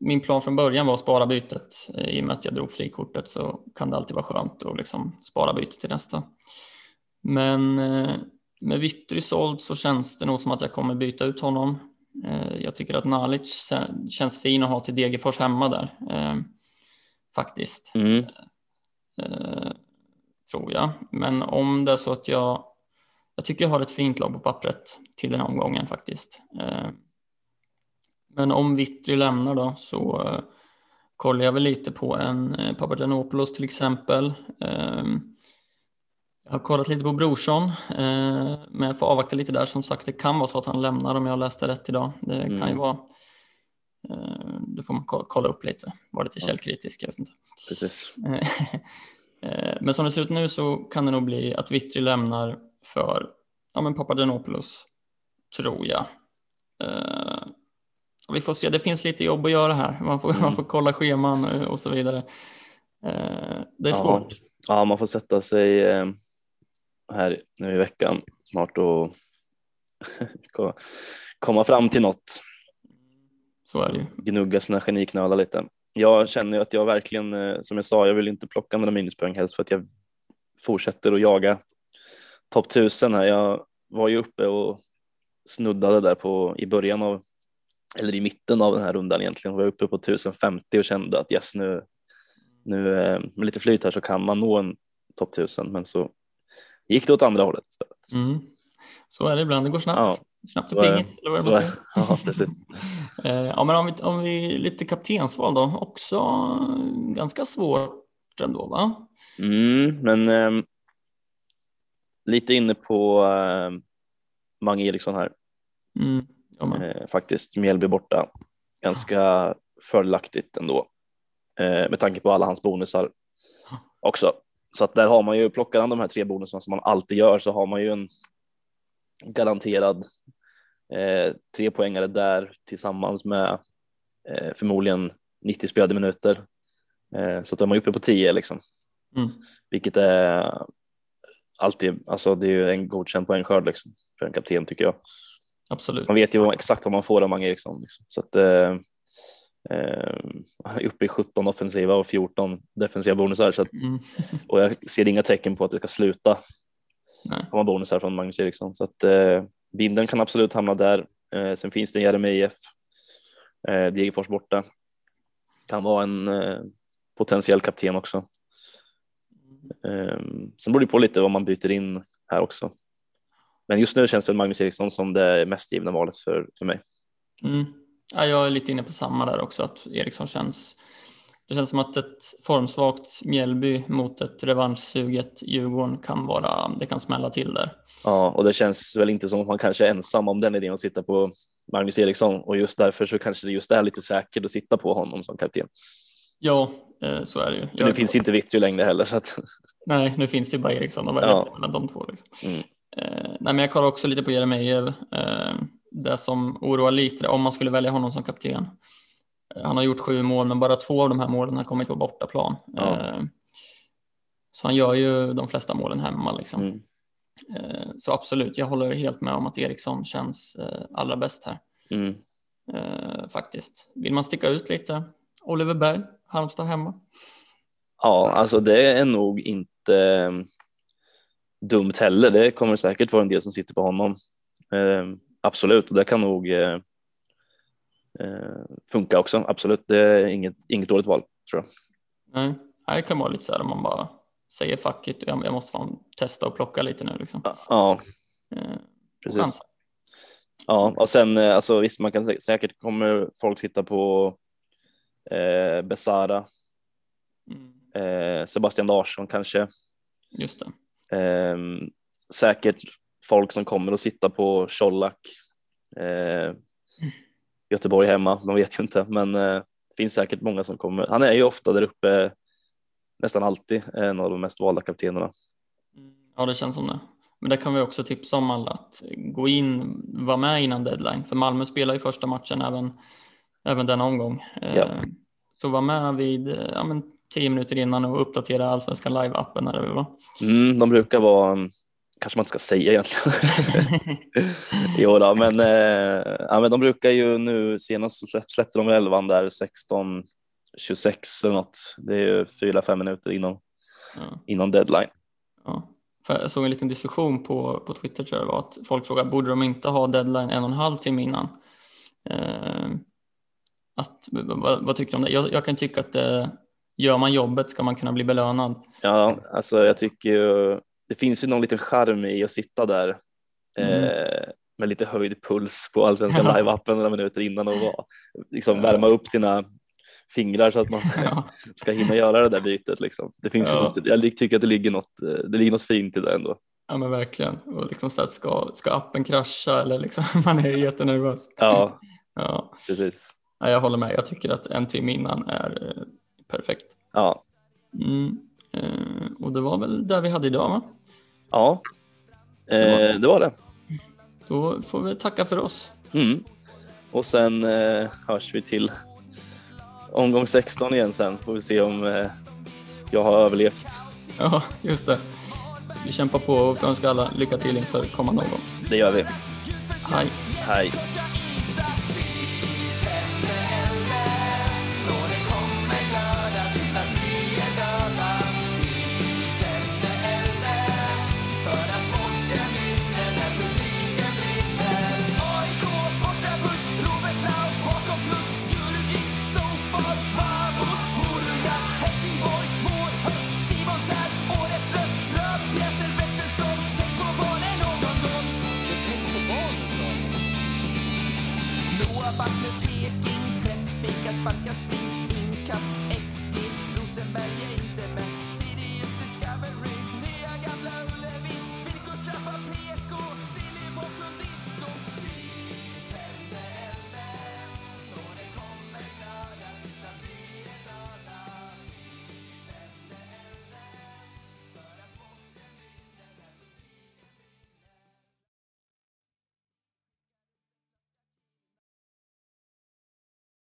min plan från början var att spara bytet. Eh, I och med att jag drog frikortet så kan det alltid vara skönt att liksom spara bytet till nästa. Men eh, med Vittry såld så känns det nog som att jag kommer byta ut honom. Eh, Jag tycker att Nalic känns fin att ha till Degerfors hemma där. Faktiskt. Mm. Tror jag. Men om det är så att jag, jag tycker jag har ett fint lag på pappret till den här omgången faktiskt. Men om Vittry lämnar då så eh, kollar jag väl lite på en eh, Papagiannopoulos till exempel. Eh, jag har kollat lite på Brorsson, eh, men jag får avvakta lite där. Som sagt, det kan vara så att han lämnar om jag läste rätt idag. Det kan ju Mm. vara. Det får man ko- kolla upp lite. Var lite källkritisk, jag vet inte. Precis. [LAUGHS] Men som det ser ut nu så kan det nog bli att Vittry lämnar för ja, men Papagiannopoulos, tror jag. Vi får se, det finns lite jobb att göra här. Man får, Mm. man får kolla scheman eh, och så vidare. Eh, det är Ja. svårt. Ja, man får sätta sig eh, här nu i veckan snart och [LAUGHS] ko- komma fram till något. Så är det. Gnugga sina geniknölar lite. Jag känner ju att jag verkligen, som jag sa, jag vill inte plocka några minuspoäng helst för att jag fortsätter att jaga topp 1000 här. Jag var ju uppe och snuddade där på i början av, eller i mitten av den här rundan egentligen, var jag uppe på 1050 och kände att yes nu, nu eh, med lite flyt här så kan man nå en topp 1000 men så gick det åt andra hållet istället. Mm. Så är det ibland, det går snabbt. Snabbt som är det. pingis, eller vad man säger. [LAUGHS] Ja, precis. [LAUGHS] Eh, Ja, men om vi, om vi lite kaptensval då, också ganska svårt ändå va? Mm, men ehm, lite inne på eh, Mange Eriksson här Mm. Ja, eh, faktiskt. Mjällby borta. Ganska fördelaktigt ändå eh, med tanke på alla hans bonusar också. Så att där har man ju, plockar han de här tre bonusarna som man alltid gör så har man ju en garanterad eh, tre poängare där tillsammans med eh, förmodligen 90 spelade minuter. Eh, så att de är uppe på 10 liksom. Mm. Vilket är alltid, alltså det är ju en godkänd poängskörd liksom för en kapten tycker jag. Absolut. Man vet ju exakt vad man får av Mange Eriksson. Liksom. Så att eh, eh, uppe i 17 offensiva och 14 defensiva bonusar. Så att, Mm. [LAUGHS] och jag ser inga tecken på att det ska sluta Nej. komma bonusar från Magnus Eriksson. Så att eh, binden kan absolut hamna där. Eh, sen finns det Jeremejeff, eh, Degerfors borta. Kan vara en eh, potentiell kapten också. Eh, sen beror det på lite vad man byter in här också. Men just nu känns det Magnus Eriksson som det mest givna valet för, för mig. Mm. Ja, jag är lite inne på samma där också, att Eriksson känns det känns som att ett formsvagt Mjällby mot ett revanschsuget Djurgården kan vara, det kan smälla till där. Ja, och det känns väl inte som att man kanske är ensam om den idén att sitta på Magnus Eriksson och just därför så kanske det just är lite säkert att sitta på honom som kapten. Ja, eh, så är det ju. För nu finns inte Vittry längre heller så att Nej, nu finns det ju bara Eriksson och välja Ja. mellan de två. Liksom. Mm. Nej, men jag kollar också lite på Jeremejeff. Eh, det som oroar lite om man skulle välja honom som kapten. Eh, han har gjort sju mål, men bara två av de här målen har kommit på bortaplan. Ja. Eh, så han gör ju de flesta målen hemma. Liksom. mm. Eh, så absolut, jag håller helt med om att Eriksson känns eh, allra bäst här. Mm. Eh, faktiskt. Vill man sticka ut lite? Oliver Berg, Halmstad hemma. Ja, alltså det är nog inte dumt heller. Det kommer säkert vara en del som sitter på honom. Eh, absolut, och det kan nog eh, eh, funka också. Absolut, det är inget, inget dåligt val tror jag. Nej, det kan vara lite så här om man bara säger fuck it, jag, jag måste fan testa och plocka lite nu liksom. Ja, Eh, precis. chansa. Ja, och sen eh, alltså visst, man kan sä- säkert kommer folk sitta på eh, Besara, Mm, eh, Sebastian Larsson kanske. just det. Eh, säkert folk som kommer att sitta på Colak, eh, Göteborg hemma, man vet ju inte, men eh, finns säkert många som kommer. Han är ju ofta där uppe, nästan alltid en av de mest valda kaptenerna. Mm, Ja, det känns som det. Men det kan vi också tipsa om alla att gå in, vara med innan deadline. För Malmö spelar ju första matchen även, även denna omgång. Eh, Ja. Så var med vid eh, ja, men, tio minuter innan och uppdatera Allsvenskan live-appen. Var. Mm, de brukar vara, kanske man inte ska säga egentligen, [LAUGHS] Jo då, men, eh, ja, men de brukar ju nu senast släpp- släppte de elvan där 16 26 eller något. Det är ju fyra, fem minuter innan, ja. innan deadline. Ja. Jag såg en liten diskussion på, på Twitter tror jag det var att folk frågade borde de inte ha deadline en och en halv timme innan? Eh, att, vad, vad tycker du om det? Jag, jag kan tycka att det gör man jobbet ska man kunna bli belönad. Ja, alltså jag tycker ju, det finns ju någon liten charm i att sitta där Mm. eh, med lite höjd puls på Allsvenskan Ja. [LAUGHS] live-appen några minuter innan och vara, liksom värma upp sina fingrar så att man [LAUGHS] Ja, [LAUGHS] ska hinna göra det där bytet. Liksom. Det finns ju Ja. något, jag tycker att det ligger något, eh, det ligger något fint i det ändå. ja men verkligen. Och liksom så här, ska, ska appen krascha eller liksom, man är jättenervös. Ja, Ja, precis. ja, jag håller med. Jag tycker att en timme innan är eh, perfekt. Ja, Mm. Eh, och det var väl där vi hade idag va? ja. Eh, det var det. Då får vi tacka för oss. Mm. Och sen eh, hörs vi till omgång 16 igen sen. Får vi se om eh, jag har överlevt. Ja, just det. Vi kämpar på och önskar alla lycka till inför kommande omgång. Det gör vi. Hej! Hej. Sparkar, sprint, spring, inkast, XG Rosenberg